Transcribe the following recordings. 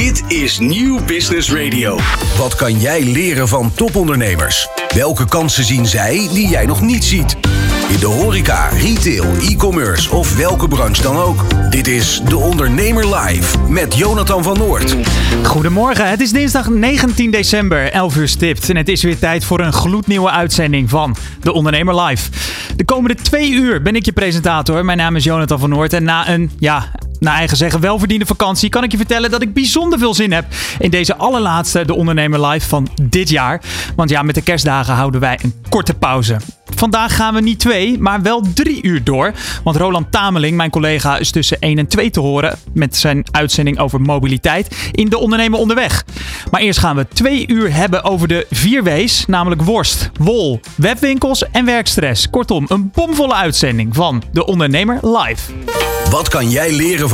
Dit is Nieuw Business Radio. Wat kan jij leren van topondernemers? Welke kansen zien zij die jij nog niet ziet? In de horeca, retail, e-commerce of welke branche dan ook. Dit is De Ondernemer Live met Jonathan van Noord. Goedemorgen, het is dinsdag 19 december, 11 uur stipt. En het is weer tijd voor een gloednieuwe uitzending van De Ondernemer Live. De komende twee uur ben ik je presentator. Mijn naam is Jonathan van Noord. En na een, ja, naar eigen zeggen welverdiende vakantie kan ik je vertellen dat ik bijzonder veel zin heb in deze allerlaatste De Ondernemer Live van dit jaar. Want ja, met de kerstdagen houden wij een korte pauze. Vandaag gaan we niet twee, maar wel drie uur door. Want Roland Tameling, mijn collega, is tussen 1 en 2 te horen met zijn uitzending over mobiliteit in De Ondernemer Onderweg. Maar eerst gaan we twee uur hebben over de vier W's, namelijk worst, wol, webwinkels en werkstress. Kortom, een bomvolle uitzending van De Ondernemer Live. Wat kan jij leren van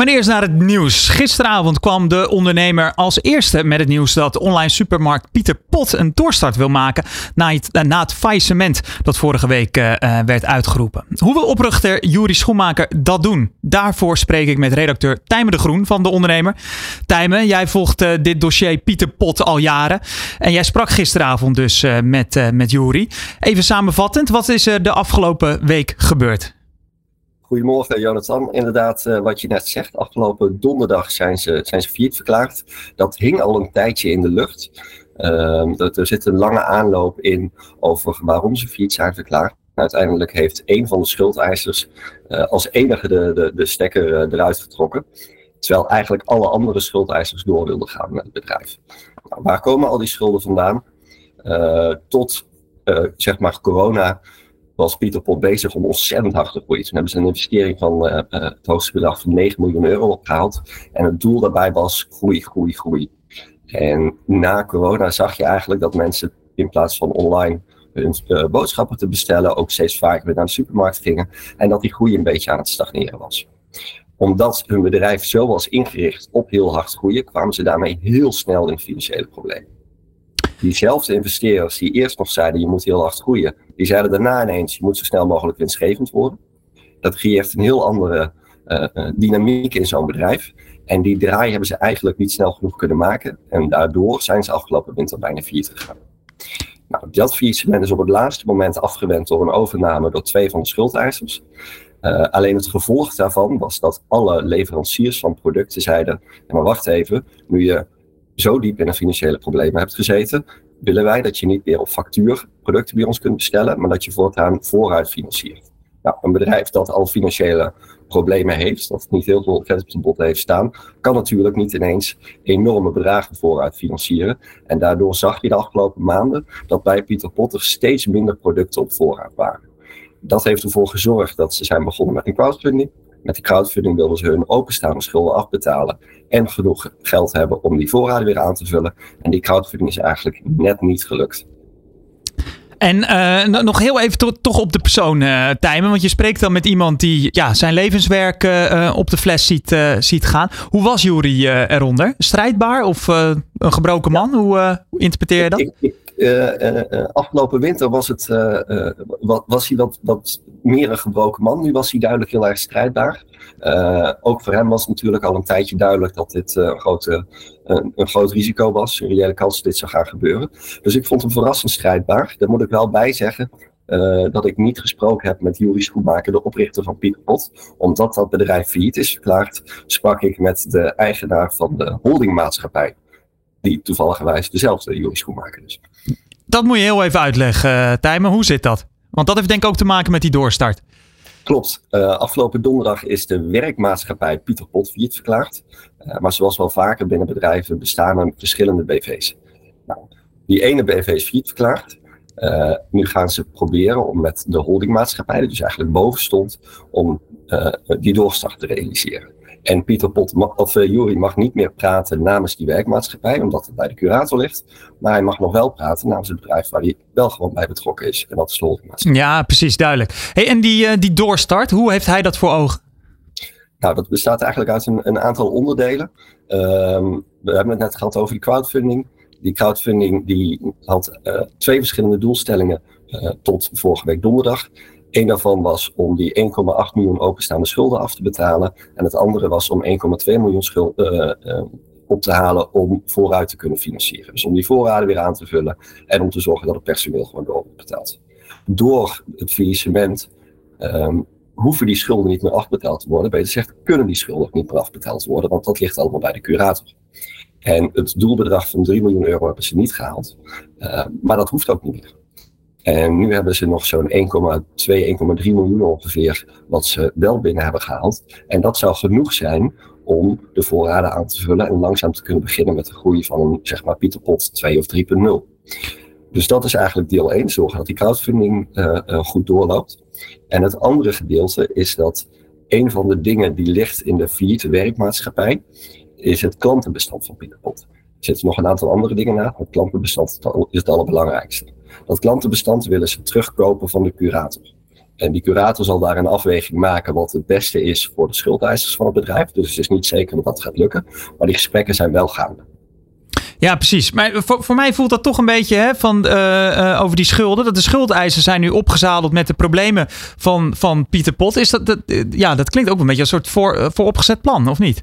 Maar eerst naar het nieuws. Gisteravond kwam de ondernemer als eerste met het nieuws dat online supermarkt Pieter Pot een doorstart wil maken na het, eh, na faillissement dat vorige week uh, werd uitgeroepen. Hoe wil oprichter Juri Schoenmaker dat doen? Daarvoor spreek ik met redacteur Tijmen de Groen van de ondernemer. Tijmen, jij volgt dit dossier Pieter Pot al jaren en jij sprak gisteravond dus met, met Juri. Even samenvattend, wat is er de afgelopen week gebeurd? Goedemorgen, Jonathan. Inderdaad, uh, wat je net zegt, afgelopen donderdag zijn ze, zijn ze failliet verklaard. Dat hing al een tijdje in de lucht. Uh, dat, er zit een lange aanloop in over waarom ze failliet zijn verklaard. Uiteindelijk heeft een van de schuldeisers uh, als enige de, de, de stekker uh, eruit getrokken. Terwijl eigenlijk alle andere schuldeisers door wilden gaan met het bedrijf. Nou, waar komen al die schulden vandaan? tot zeg maar corona was Pieter Pot bezig om ontzettend hard te groeien. Toen hebben ze een investering van uh, uh, het hoogste bedrag van 9 miljoen euro opgehaald. En het doel daarbij was groei, groei, groei. En na corona zag je eigenlijk dat mensen in plaats van online hun uh, boodschappen te bestellen, ook steeds vaker weer naar de supermarkt gingen. En dat die groei een beetje aan het stagneren was. Omdat hun bedrijf zo was ingericht op heel hard groeien, kwamen ze daarmee heel snel in financiële problemen diezelfde investeerders die eerst nog zeiden je moet heel hard groeien, die zeiden daarna ineens je moet zo snel mogelijk winstgevend worden. Dat creëert een heel andere uh, dynamiek in zo'n bedrijf. En die draai hebben ze eigenlijk niet snel genoeg kunnen maken. En daardoor zijn ze afgelopen winter bijna failliet gegaan. Nou, dat faillissement is op het laatste moment afgewend door een overname door twee van de schuldeisers. Uh, alleen het gevolg daarvan was dat alle leveranciers van producten zeiden: maar wacht even, nu je zo diep in een financiële problemen hebt gezeten, willen wij dat je niet meer op factuur producten bij ons kunt bestellen, maar dat je voortaan vooruit financiert. Nou, een bedrijf dat al financiële problemen heeft, of niet heel veel vet op de bot heeft staan, kan natuurlijk niet ineens enorme bedragen vooruit financieren. En daardoor zag je de afgelopen maanden dat bij Pieter Potter steeds minder producten op voorraad waren. Dat heeft ervoor gezorgd dat ze zijn begonnen met een crowdfunding. Met die crowdfunding wilden ze hun openstaande schulden afbetalen en genoeg geld hebben om die voorraden weer aan te vullen. En die crowdfunding is eigenlijk net niet gelukt. En uh, nog heel even to toch op de persoon uh, Tijmen. Want je spreekt dan met iemand die ja, zijn levenswerk uh, op de fles ziet, ziet gaan. Hoe was Jury eronder? Strijdbaar of een gebroken man? Hoe, hoe interpreteer je dat? Ik, ik, afgelopen winter was, het, was hij wat, meer een gebroken man. Nu was hij duidelijk heel erg strijdbaar. Ook voor hem was natuurlijk al een tijdje duidelijk dat dit een, grote, een, een, groot risico was. Een reële kans dat dit zou gaan gebeuren. Dus ik vond hem verrassend strijdbaar. Daar moet ik wel bij zeggen. Dat ik niet gesproken heb met Jurie Schoenmaker, de oprichter van Pieter Pot. Omdat dat bedrijf failliet is verklaard, sprak ik met de eigenaar van de holdingmaatschappij. Die toevallig dezelfde Jurie Schoenmaker is. Dat moet je heel even uitleggen, Tijmen. Hoe zit dat? Want dat heeft denk ik ook te maken met die doorstart. Klopt. Uh, afgelopen donderdag is de werkmaatschappij Pieter Pot failliet verklaard. Uh, maar zoals wel vaker binnen bedrijven bestaan er verschillende BV's. Nou, die ene BV is failliet verklaard. Nu gaan ze proberen om met de holdingmaatschappij, die dus eigenlijk boven stond, om die doorstart te realiseren. En Pieter Pot, of uh, Jury mag niet meer praten namens die werkmaatschappij, omdat het bij de curator ligt. Maar hij mag nog wel praten namens het bedrijf waar hij wel gewoon bij betrokken is. En dat is de holdingmaatschappij. Ja, precies, duidelijk. Hey, en die, uh, die doorstart, hoe heeft hij dat voor ogen? Nou, dat bestaat eigenlijk uit een, een aantal onderdelen. Um, we hebben het net gehad over die crowdfunding. Die crowdfunding die had uh, twee verschillende doelstellingen uh, tot vorige week donderdag. Eén daarvan was om die 1,8 miljoen openstaande schulden af te betalen. En het andere was om 1,2 miljoen schulden uh, op te halen om vooruit te kunnen financieren. Dus om die voorraden weer aan te vullen en om te zorgen dat het personeel gewoon door wordt betaald. Door het faillissement um, hoeven die schulden niet meer afbetaald te worden. Beter gezegd, kunnen die schulden niet meer afbetaald worden, want dat ligt allemaal bij de curator. En het doelbedrag van 3 miljoen euro hebben ze niet gehaald. Uh, maar dat hoeft ook niet meer. En nu hebben ze nog zo'n 1,2, 1,3 miljoen ongeveer wat ze wel binnen hebben gehaald. En dat zou genoeg zijn om de voorraden aan te vullen en langzaam te kunnen beginnen met de groei van een, zeg maar, Pieterpot 2 of 3.0. Dus dat is eigenlijk deel 1, zorgen dat die crowdfunding uh, uh, goed doorloopt. En het andere gedeelte is dat een van de dingen die ligt in de failliete werkmaatschappij, is het klantenbestand van Pieterpot. Er zitten nog een aantal andere dingen na, het klantenbestand is het allerbelangrijkste. Dat klantenbestand willen ze terugkopen van de curator. En die curator zal daar een afweging maken wat het beste is voor de schuldeisers van het bedrijf. Dus het is niet zeker dat dat gaat lukken, maar die gesprekken zijn wel gaande. Ja, precies. Maar voor, voor mij voelt dat toch een beetje hè, van, uh, uh, over die schulden. Dat de schuldeisers zijn nu opgezadeld met de problemen van, van Pieter Pot. Is dat, dat, ja, dat klinkt ook een beetje een soort voor, vooropgezet plan, of niet?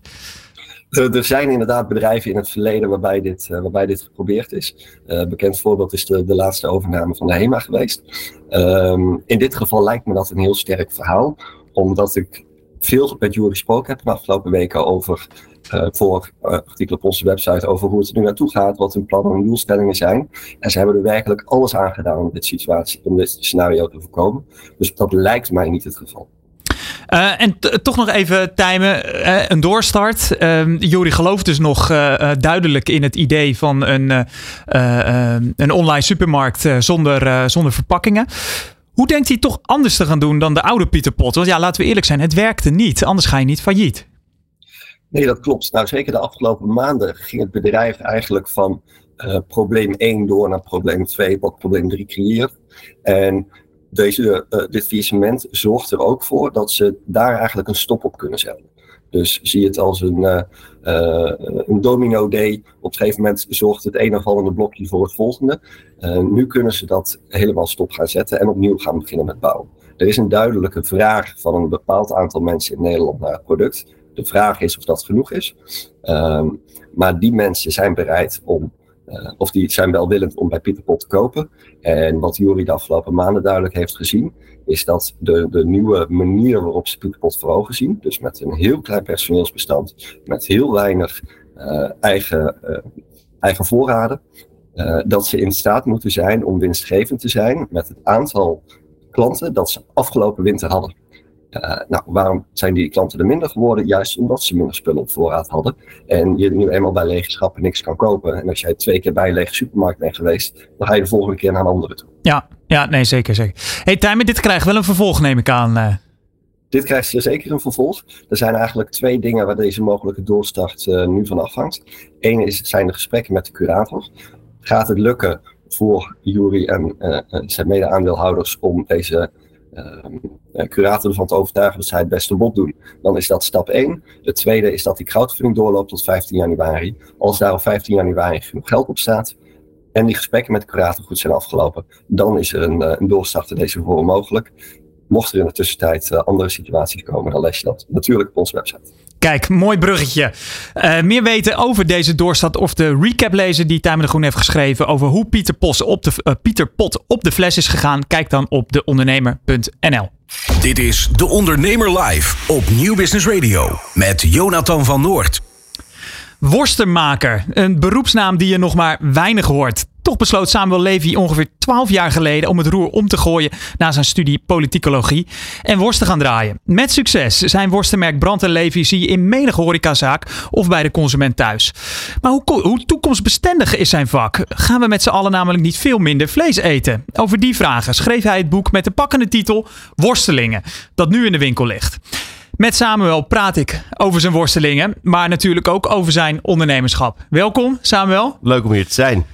Er zijn inderdaad bedrijven in het verleden waarbij dit, uh, waarbij dit geprobeerd is. Uh, bekend voorbeeld is de, de laatste overname van de HEMA geweest. Um, in dit geval lijkt me dat een heel sterk verhaal, omdat ik veel met Jury gesproken heb de afgelopen weken over, uh, voor artikelen op onze website, over hoe het er nu naartoe gaat, wat hun plannen en doelstellingen zijn. En ze hebben er werkelijk alles aan gedaan om dit, situatie, om dit scenario te voorkomen. Dus dat lijkt mij niet het geval. Uh, en toch nog even timen, uh, een doorstart. Uh, Jori gelooft dus nog uh, duidelijk in het idee van een, een online supermarkt zonder, zonder verpakkingen. Hoe denkt hij toch anders te gaan doen dan de oude Pieter Pot? Want ja, laten we eerlijk zijn, het werkte niet. Anders ga je niet failliet. Nee, dat klopt. Nou, zeker de afgelopen maanden ging het bedrijf eigenlijk van probleem 1 door naar probleem 2, wat probleem 3 creëert. En deze, uh, dit faillissement zorgt er ook voor dat ze daar eigenlijk een stop op kunnen zetten. Dus zie het als een, uh, een domino day. Op een gegeven moment zorgt het een afvallende blokje voor het volgende. nu kunnen ze dat helemaal stop gaan zetten en opnieuw gaan beginnen met bouwen. Er is een duidelijke vraag van een bepaald aantal mensen in Nederland naar het product. De vraag is of dat genoeg is. Ehm, maar die mensen zijn bereid om uh, of die zijn welwillend om bij Pieterpot te kopen. En wat Jury de afgelopen maanden duidelijk heeft gezien, is dat de, de nieuwe manier waarop ze Pieterpot voor ogen zien, dus met een heel klein personeelsbestand, met heel weinig uh, eigen, uh, eigen voorraden, dat ze in staat moeten zijn om winstgevend te zijn met het aantal klanten dat ze afgelopen winter hadden. Uh, nou, waarom zijn die klanten er minder geworden? Juist omdat ze minder spullen op voorraad hadden. En je nu eenmaal bij lege schappen niks kan kopen. En als jij twee keer bij een lege supermarkt bent geweest, dan ga je de volgende keer naar een andere toe. Ja, ja nee, zeker. zeker. hey, Tijmen, dit krijgt wel een vervolg, neem ik aan. Uh. Dit krijgt zeker een vervolg. Er zijn eigenlijk twee dingen waar deze mogelijke doorstart uh, nu van afhangt. Eén is, zijn de gesprekken met de curator. Gaat het lukken voor Jury en zijn mede-aandeelhouders om deze curator ervan te overtuigen dat zij het beste bod doen. Dan is dat stap 1. Het tweede is dat die crowdfunding doorloopt tot 15 januari. Als daar op 15 januari genoeg geld op staat en die gesprekken met de curator goed zijn afgelopen, dan is er een, uh, een doorstart in deze vorm mogelijk. Mocht er in de tussentijd uh, andere situaties komen, dan lees je dat natuurlijk op onze website. Kijk, mooi bruggetje. Uh, meer weten over deze doorstad of de recap lezen die Tijmen de Groen heeft geschreven over hoe Pieter, Pos op de, uh, Pieter Pot op de fles is gegaan. Kijk dan op deondernemer.nl. Dit is De Ondernemer Live op Nieuw Business Radio met Jonathan van Noord. Worstenmaker, een beroepsnaam die je nog maar weinig hoort. Toch besloot Samuel Levy ongeveer 12 jaar geleden om het roer om te gooien na zijn studie politicologie en worst te gaan draaien. Met succes. Zijn worstenmerk Brand Levy zie je in menige horecazaak of bij de consument thuis. Maar hoe, hoe toekomstbestendig is zijn vak? Gaan we met z'n allen namelijk niet veel minder vlees eten? Over die vragen schreef hij het boek met de pakkende titel Worstelingen, dat nu in de winkel ligt. Met Samuel praat ik over zijn worstelingen, maar natuurlijk ook over zijn ondernemerschap. Welkom, Samuel. Leuk om hier te zijn.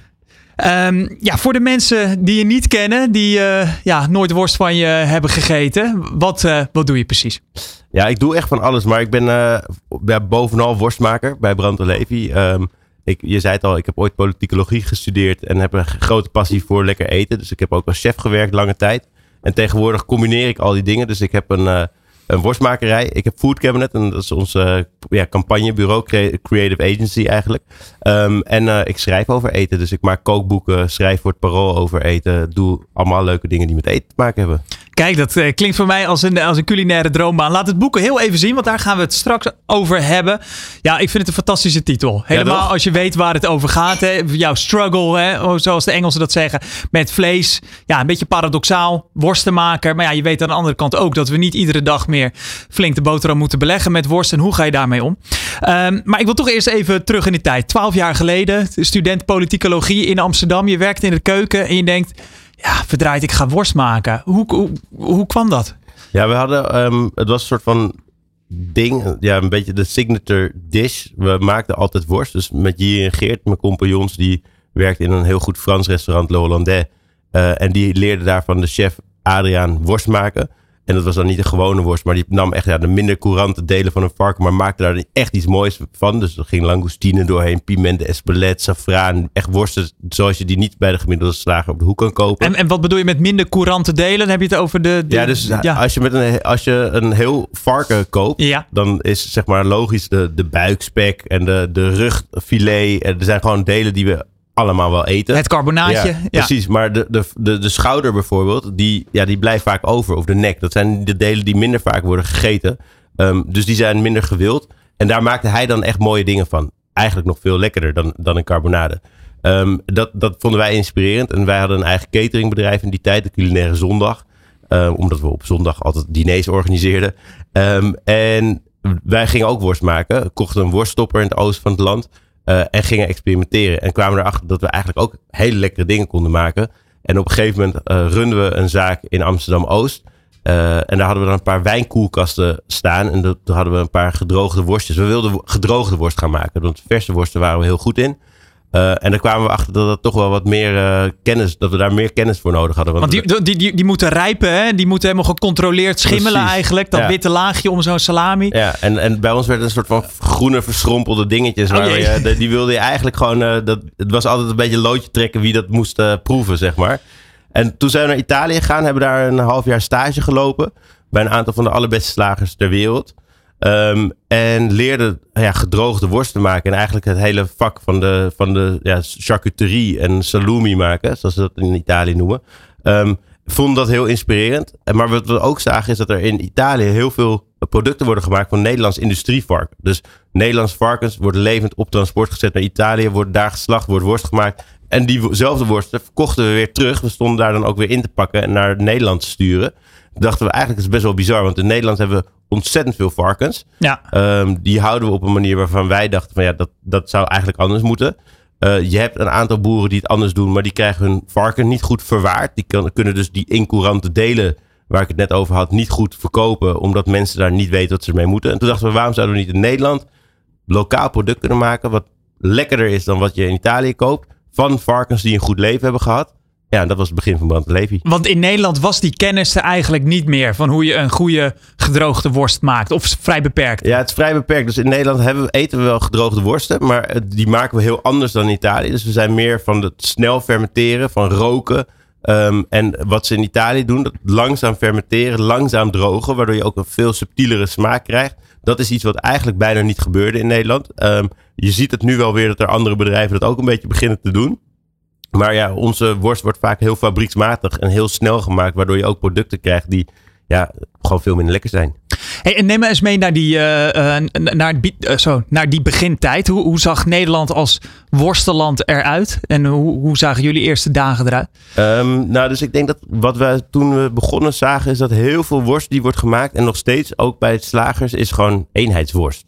Um, ja, voor de mensen die je niet kennen, die uh, ja, nooit worst van je hebben gegeten, wat, uh, wat doe je precies? Ja, ik doe echt van alles, maar ik ben uh, bovenal worstmaker bij Brand Levi. Um, ik, je zei het al, ik heb ooit politicologie gestudeerd en heb een grote passie voor lekker eten. Dus ik heb ook als chef gewerkt lange tijd. En tegenwoordig combineer ik al die dingen. Dus ik heb een een worstmakerij. Ik heb Food Cabinet en dat is ons uh, ja, campagnebureau, creative agency eigenlijk. Um, en uh, ik schrijf over eten, dus ik maak kookboeken, schrijf voor het parool over eten, doe allemaal leuke dingen die met eten te maken hebben. Kijk, dat uh, klinkt voor mij als een, als een culinaire droombaan. Laat het boek heel even zien, want daar gaan we het straks over hebben. Ja, ik vind het een fantastische titel. Helemaal ja, als je weet waar het over gaat. Hè? Jouw struggle, hè? zoals de Engelsen dat zeggen, met vlees. Ja, een beetje paradoxaal, worstenmaker. Maar ja, je weet aan de andere kant ook dat we niet iedere dag meer flink de boterham moeten beleggen met worst. En hoe ga je daarmee om? Um, maar ik wil toch eerst even terug in de tijd. Twaalf jaar geleden, student politicologie in Amsterdam. Je werkt in de keuken en je denkt ja, verdraaid, ik ga worst maken. Hoe, hoe, hoe kwam dat? Ja, we hadden, um, het was een soort van ding, ja, een beetje de signature dish. We maakten altijd worst. Dus met Jiri en Geert, mijn compagnons, die werkten in een heel goed Frans restaurant, Le Hollandais. Uh, en die leerden daar van de chef Adriaan worst maken. En dat was dan niet een gewone worst, maar die nam echt ja, de minder courante delen van een varken, maar maakte daar echt iets moois van. Dus er ging langoustine doorheen, piment, espelet, safraan. Echt worsten zoals je die niet bij de gemiddelde slager op de hoek kan kopen. En, en wat bedoel je met minder courante delen? Dan heb je het over de... ja, dus ja. Als, je met een, als je een heel varken koopt, ja. dan is zeg maar logisch de, de buikspek en de, de rugfilet. Er zijn gewoon delen die we allemaal wel eten. Het carbonaatje. Ja, Precies, maar de, de, de, de schouder bijvoorbeeld, die, ja, die blijft vaak over. Of de nek. Dat zijn de delen die minder vaak worden gegeten. Um, dus die zijn minder gewild. En daar maakte hij dan echt mooie dingen van. Eigenlijk nog veel lekkerder dan, dan een carbonade. Um, dat, dat vonden wij inspirerend. En wij hadden een eigen cateringbedrijf in die tijd, de Culinaire Zondag. Um, omdat we op zondag altijd diners organiseerden. en wij gingen ook worst maken. Kochten een worststopper in het oosten van het land. Uh, en gingen experimenteren. En kwamen erachter dat we eigenlijk ook hele lekkere dingen konden maken. En op een gegeven moment uh, runden we een zaak in Amsterdam Oost. Uh, en daar hadden we dan een paar wijnkoelkasten staan. En dat, hadden we een paar gedroogde worstjes. We wilden gedroogde worst gaan maken. Want verse worsten waren we heel goed in. Uh, en dan kwamen we achter dat het toch wel wat meer uh, kennis, dat we daar meer kennis voor nodig hadden. Want, want die, die, die, die, moeten rijpen, hè? die moeten helemaal gecontroleerd schimmelen Precies. eigenlijk. Dat ja. witte laagje om zo'n salami. Ja, en, en bij ons werd het een soort van groene verschrompelde dingetjes. Oh, waar je, de, die wilde je eigenlijk gewoon, dat, het was altijd een beetje loodje trekken wie dat moest proeven, zeg maar. En toen zijn we naar Italië gegaan, hebben daar een half jaar stage gelopen. Bij een aantal van de allerbeste slagers ter wereld. Um, en leerde ja, gedroogde worst te maken. En eigenlijk het hele vak van de, van de ja, charcuterie en salumi maken, zoals ze dat in Italië noemen. Um, vond dat heel inspirerend. Maar wat we ook zagen is dat er in Italië heel veel producten worden gemaakt van Nederlands industrievarken. Dus Nederlands varkens worden levend op transport gezet naar Italië, wordt daar geslacht, wordt worst gemaakt. En diezelfde worsten verkochten we weer terug. We stonden daar dan ook weer in te pakken en naar Nederland te sturen. Dachten we eigenlijk is best wel bizar, want in Nederland hebben we ontzettend veel varkens. Ja. Um, die houden we op een manier waarvan wij dachten van ja, dat, dat zou eigenlijk anders moeten. Uh, je hebt een aantal boeren die het anders doen, maar die krijgen hun varken niet goed verwaard. Die kan, kunnen dus die incourante delen waar ik het net over had, niet goed verkopen, omdat mensen daar niet weten wat ze mee moeten. En toen dachten we, waarom zouden we niet in Nederland lokaal product kunnen maken, wat lekkerder is dan wat je in Italië koopt, van varkens die een goed leven hebben gehad. Ja, dat was het begin van Brand Levi. Want in Nederland was die kennis er eigenlijk niet meer van hoe je een goede gedroogde worst maakt. Of vrij beperkt? Ja, het is vrij beperkt. Dus in Nederland hebben eten we wel gedroogde worsten, maar die maken we heel anders dan in Italië. Dus we zijn meer van het snel fermenteren, van roken. Um, en wat ze in Italië doen, dat langzaam fermenteren, langzaam drogen, waardoor je ook een veel subtielere smaak krijgt. Dat is iets wat eigenlijk bijna niet gebeurde in Nederland. Um, je ziet het nu wel weer dat er andere bedrijven dat ook een beetje beginnen te doen. Maar ja, onze worst wordt vaak heel fabrieksmatig en heel snel gemaakt, waardoor je ook producten krijgt die ja, gewoon veel minder lekker zijn. Hey, en neem me eens mee naar die, uh, uh, naar, uh, zo, naar die begintijd. Hoe, hoe zag Nederland als worstenland eruit? En hoe, hoe zagen jullie eerste dagen eruit? Um, nou, dus ik denk dat wat we toen we begonnen zagen, is dat heel veel worst die wordt gemaakt. En nog steeds ook bij het slagers is gewoon eenheidsworst.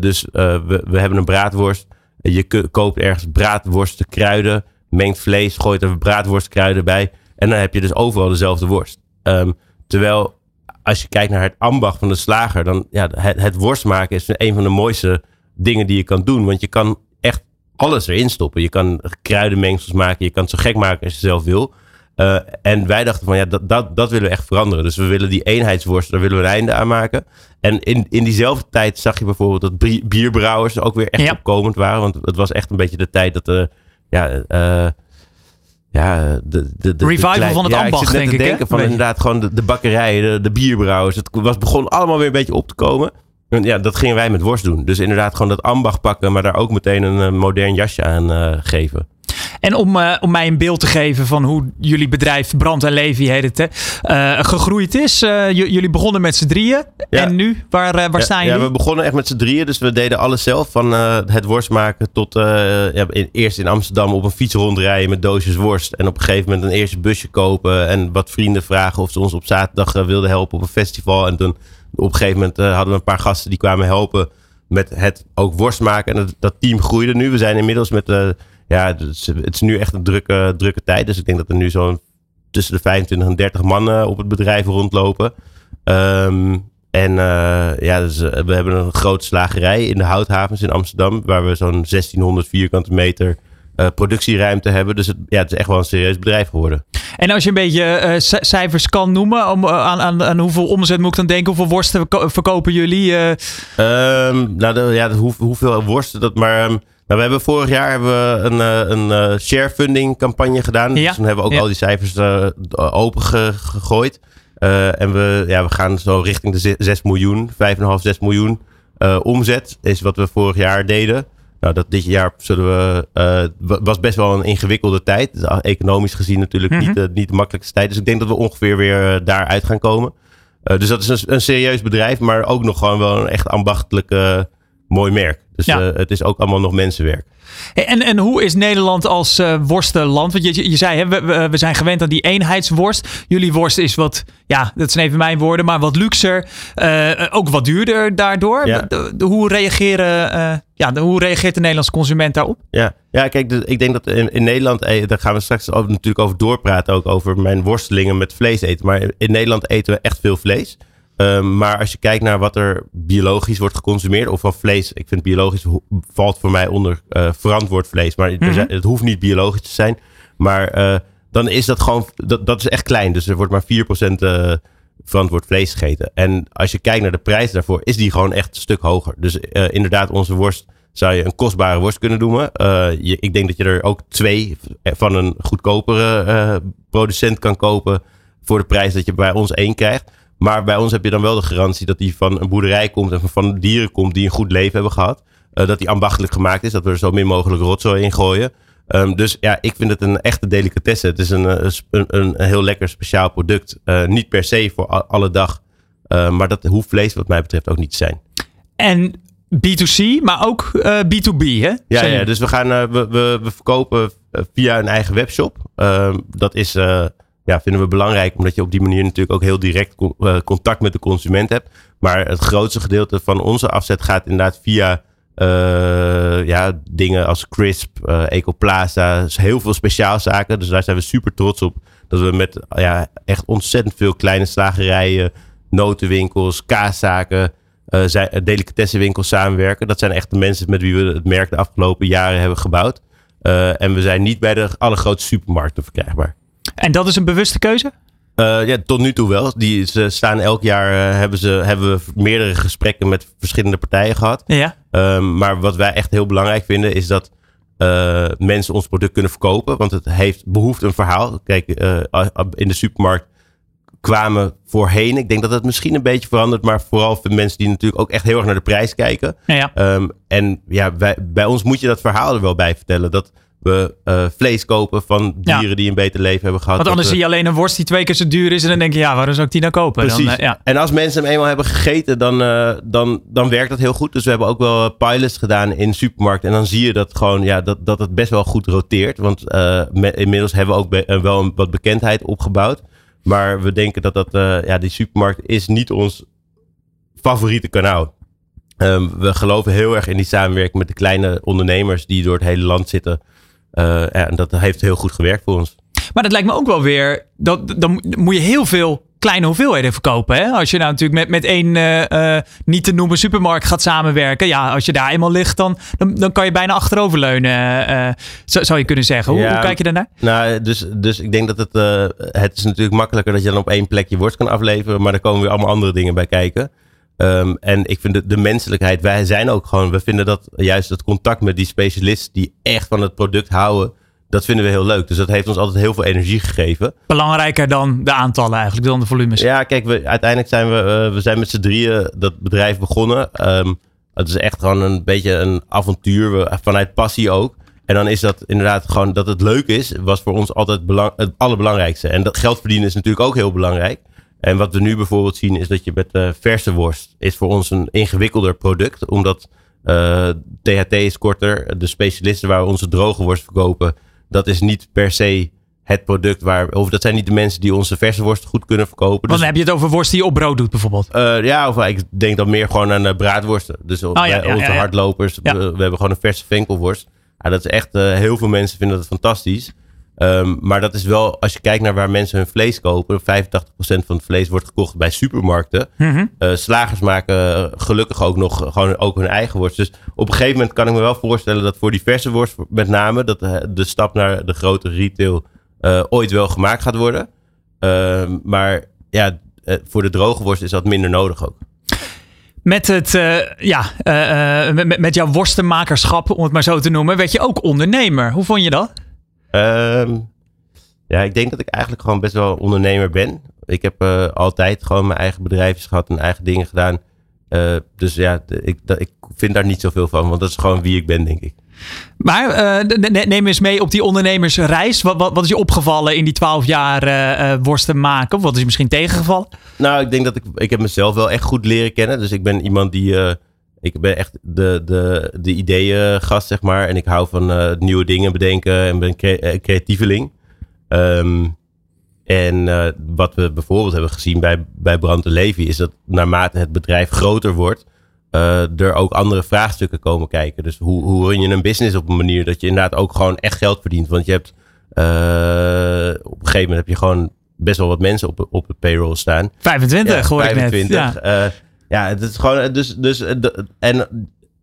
dus we, we hebben een braadworst. Je koopt ergens braadworsten, kruiden mengt vlees, gooit er braadworstkruiden bij. En dan heb je dus overal dezelfde worst. Um, terwijl als je kijkt naar het ambacht van de slager, dan ja, het, het worst maken is een van de mooiste dingen die je kan doen. Want je kan echt alles erin stoppen. Je kan kruidenmengsels maken, je kan het zo gek maken als je zelf wil. Uh, en wij dachten van ja, dat, dat, dat willen we echt veranderen. Dus we willen die eenheidsworst, daar willen we een einde aan maken. En in, in diezelfde tijd zag je bijvoorbeeld dat bierbrouwers ook weer echt opkomend waren. Want het was echt een beetje de tijd dat de, ja, uh, ja, de, de, de revival de van het ja, ambacht, ik denk te denken van inderdaad gewoon de, de bakkerijen, de, de bierbrouwers. Het was begon allemaal weer een beetje op te komen. En ja, dat gingen wij met worst doen. Dus inderdaad gewoon dat ambacht pakken, maar daar ook meteen een modern jasje aan uh, geven. En om, uh, om mij een beeld te geven van hoe jullie bedrijf Brand en Levi heet het, uh, gegroeid is. Uh, jullie begonnen met z'n drieën. En nu, waar, waar ja, staan jullie? Ja, we begonnen echt met z'n drieën. Dus we deden alles zelf. Van het worst maken tot ja, in, eerst in Amsterdam op een fiets rondrijden met doosjes worst. En op een gegeven moment een eerste busje kopen. En wat vrienden vragen of ze ons op zaterdag wilden helpen op een festival. En toen op een gegeven moment hadden we een paar gasten die kwamen helpen met het ook worst maken. En dat, dat team groeide nu. We zijn inmiddels met ja, het is, het is, nu echt een drukke, drukke tijd. Dus ik denk dat er nu zo'n tussen de 25 en 30 mannen op het bedrijf rondlopen. Um, en uh, ja, dus, uh, we hebben een grote slagerij in de Houthavens in Amsterdam. Waar we zo'n 1600 vierkante meter uh, productieruimte hebben. Dus het, ja, het is echt wel een serieus bedrijf geworden. En als je een beetje cijfers kan noemen, om, aan, aan, aan, hoeveel omzet moet ik dan denken? Hoeveel worsten verkopen jullie? Um, nou, de, ja, hoe, hoeveel worsten dat maar... Um, nou, we hebben vorig jaar hebben we een, eh, een, eh, share funding campagne gedaan. Ja. Dus toen hebben we ook al die cijfers uh, open gegooid. En we, ja, we gaan zo richting de 6 miljoen, 5,5, 6 miljoen omzet is wat we vorig jaar deden. Nou, dat dit jaar zullen we, uh, was best wel een ingewikkelde tijd. Dus economisch gezien natuurlijk mm -hmm. niet, niet de makkelijkste tijd. Dus ik denk dat we ongeveer weer daaruit gaan komen. dus dat is een, een, serieus bedrijf, maar ook nog gewoon wel een echt ambachtelijke mooi merk. Dus ja. uh, het is ook allemaal nog mensenwerk. En, en hoe is Nederland als uh, worstenland? Want je, je zei, hè, we, we zijn gewend aan die eenheidsworst. Jullie worst is wat, ja, dat zijn even mijn woorden, maar wat luxer. Uh, ook wat duurder daardoor. Ja. De, de, hoe, reageren, ja, de, hoe reageert de Nederlandse consument daarop? Ja, ja kijk, de, ik denk dat in, in Nederland, daar gaan we straks over, natuurlijk over doorpraten, ook over mijn worstelingen met vlees eten. Maar in Nederland eten we echt veel vlees. Um, maar als je kijkt naar wat er biologisch wordt geconsumeerd, of van vlees, ik vind biologisch valt voor mij onder uh, verantwoord vlees, maar mm -hmm. het hoeft niet biologisch te zijn. Maar uh, dan is dat gewoon, dat, dat is echt klein. Dus er wordt maar 4% uh, verantwoord vlees gegeten. En als je kijkt naar de prijs daarvoor, is die gewoon echt een stuk hoger. Dus inderdaad, onze worst zou je een kostbare worst kunnen noemen. Je, ik denk dat je er ook twee van een goedkopere producent kan kopen voor de prijs dat je bij ons één krijgt. Maar bij ons heb je dan wel de garantie dat die van een boerderij komt en van dieren komt die een goed leven hebben gehad. Uh, dat die ambachtelijk gemaakt is, dat we er zo min mogelijk rotzooi in gooien. Um, dus ja, ik vind het een echte delicatesse. Het is een, eh, een, een, heel lekker speciaal product. Uh, niet per se voor alle dag. Uh, maar dat hoeft vlees wat mij betreft ook niet te zijn. En B2C, maar ook B2B, hè? Ja, ja dus we, gaan, we, we, we, verkopen via een eigen webshop. Ehm, dat is ja, vinden we belangrijk, omdat je op die manier natuurlijk ook heel direct uh, contact met de consument hebt. Maar het grootste gedeelte van onze afzet gaat inderdaad via uh, ja, dingen als Crisp, uh, Ecoplaza, dus heel veel speciaalzaken. Dus daar zijn we super trots op. Dat we met ja, echt ontzettend veel kleine slagerijen, notenwinkels, kaaszaken, uh, delicatessenwinkels samenwerken. Dat zijn echt de mensen met wie we het merk de afgelopen jaren hebben gebouwd. en we zijn niet bij de allergrootste supermarkten verkrijgbaar. En dat is een bewuste keuze? Uh, ja, tot nu toe wel. Die, ze staan elk jaar, uh, hebben, ze, hebben we meerdere gesprekken met verschillende partijen gehad. Ja. Um, maar wat wij echt heel belangrijk vinden is dat uh, mensen ons product kunnen verkopen. Want het heeft behoefte een verhaal. Kijk, in de supermarkt kwamen voorheen. Ik denk dat het misschien een beetje verandert. Maar vooral voor mensen die natuurlijk ook echt heel erg naar de prijs kijken. Ja, ja. Um, en ja, wij, bij ons moet je dat verhaal er wel bij vertellen. Dat we uh, vlees kopen van dieren ja. die een beter leven hebben gehad. Want anders zie je alleen een worst die twee keer zo duur is. En dan denk je, ja, waarom zou ik die nou kopen? Precies. Dan, uh, ja. En als mensen hem eenmaal hebben gegeten, dan, uh, dan, dan werkt dat heel goed. Dus we hebben ook wel pilots gedaan in supermarkten. En dan zie je dat, gewoon, ja, dat, dat het best wel goed roteert. Want inmiddels hebben we ook wel een, wat bekendheid opgebouwd. Maar we denken dat, dat ja, die supermarkt is niet ons favoriete kanaal. Um, we geloven heel erg in die samenwerking met de kleine ondernemers die door het hele land zitten. Uh, en dat heeft heel goed gewerkt voor ons. Maar dat lijkt me ook wel weer. Dat, dan moet je heel veel kleine hoeveelheden verkopen. Hè? Als je nou natuurlijk met, met één uh, niet te noemen supermarkt gaat samenwerken. Ja, als je daar eenmaal ligt, dan, dan, dan kan je bijna achteroverleunen. Uh, zou je kunnen zeggen. Hoe, hoe, kijk je daarnaar? Nou, dus, dus ik denk dat het, het is natuurlijk makkelijker dat je dan op één plek je worst kan afleveren. Maar er komen weer allemaal andere dingen bij kijken. Um, en ik vind de, de, menselijkheid, wij zijn ook gewoon, we vinden dat juist het contact met die specialisten die echt van het product houden, dat vinden we heel leuk. Dus dat heeft ons altijd heel veel energie gegeven. Belangrijker dan de aantallen eigenlijk, dan de volumes. Ja, kijk, we, uiteindelijk zijn we, uh, we zijn met z'n drieën dat bedrijf begonnen. Um, het is echt gewoon een beetje een avontuur, vanuit passie ook. En dan is dat inderdaad gewoon dat het leuk is, was voor ons altijd belang, het allerbelangrijkste. En dat geld verdienen is natuurlijk ook heel belangrijk. En wat we nu bijvoorbeeld zien is dat je met uh, verse worst is voor ons een ingewikkelder product. Omdat uh, THT is korter. De specialisten waar we onze droge worst verkopen, dat is niet per se het product waar, of dat zijn niet de mensen die onze verse worst goed kunnen verkopen. Want dan dus- heb je het over worst die je op brood doet bijvoorbeeld? Uh, ja, of ik denk dan meer gewoon aan braadworsten. Dus oh, ja, onze hardlopers, we, we, hebben gewoon een verse venkelworst. Ja, dat is echt, heel veel mensen vinden dat fantastisch. Um, maar dat is wel, als je kijkt naar waar mensen hun vlees kopen, 85% van het vlees wordt gekocht bij supermarkten. Mm slagers maken gelukkig ook nog gewoon ook hun eigen worst. Dus op een gegeven moment kan ik me wel voorstellen dat voor die verse worst met name, dat de stap naar de grote retail uh, ooit wel gemaakt gaat worden. Uh, maar ja, eh, voor de droge worst is dat minder nodig ook. Met, het, uh, ja, met, met jouw worstenmakerschap, om het maar zo te noemen, werd je ook ondernemer. Hoe vond je dat? Um, ja, ik denk dat ik eigenlijk gewoon best wel ondernemer ben. Ik heb uh, altijd gewoon mijn eigen bedrijfjes gehad en eigen dingen gedaan. Uh, dus ja, ik, ik vind daar niet zoveel van, want dat is gewoon wie ik ben, denk ik. Maar uh, neem eens mee op die ondernemersreis. Wat, wat, wat is je opgevallen in die twaalf jaar worsten maken? Of wat is je misschien tegengevallen? Nou, ik denk dat ik, ik heb mezelf wel echt goed leren kennen. Dus ik ben iemand die ik ben echt de, de, de ideeëngast, zeg maar. En ik hou van uh, nieuwe dingen bedenken en ben cre eh, creatieveling. Um, en uh, wat we bijvoorbeeld hebben gezien bij, bij Brand Levy is dat naarmate het bedrijf groter wordt, uh, er ook andere vraagstukken komen kijken. Dus hoe, hoe run je een business op een manier dat je inderdaad ook gewoon echt geld verdient? Want je hebt op een gegeven moment heb je gewoon best wel wat mensen op, op het payroll staan. 25 ja, hoor 25, net. Ja. Ja, het is gewoon. Dus, dus, eh, en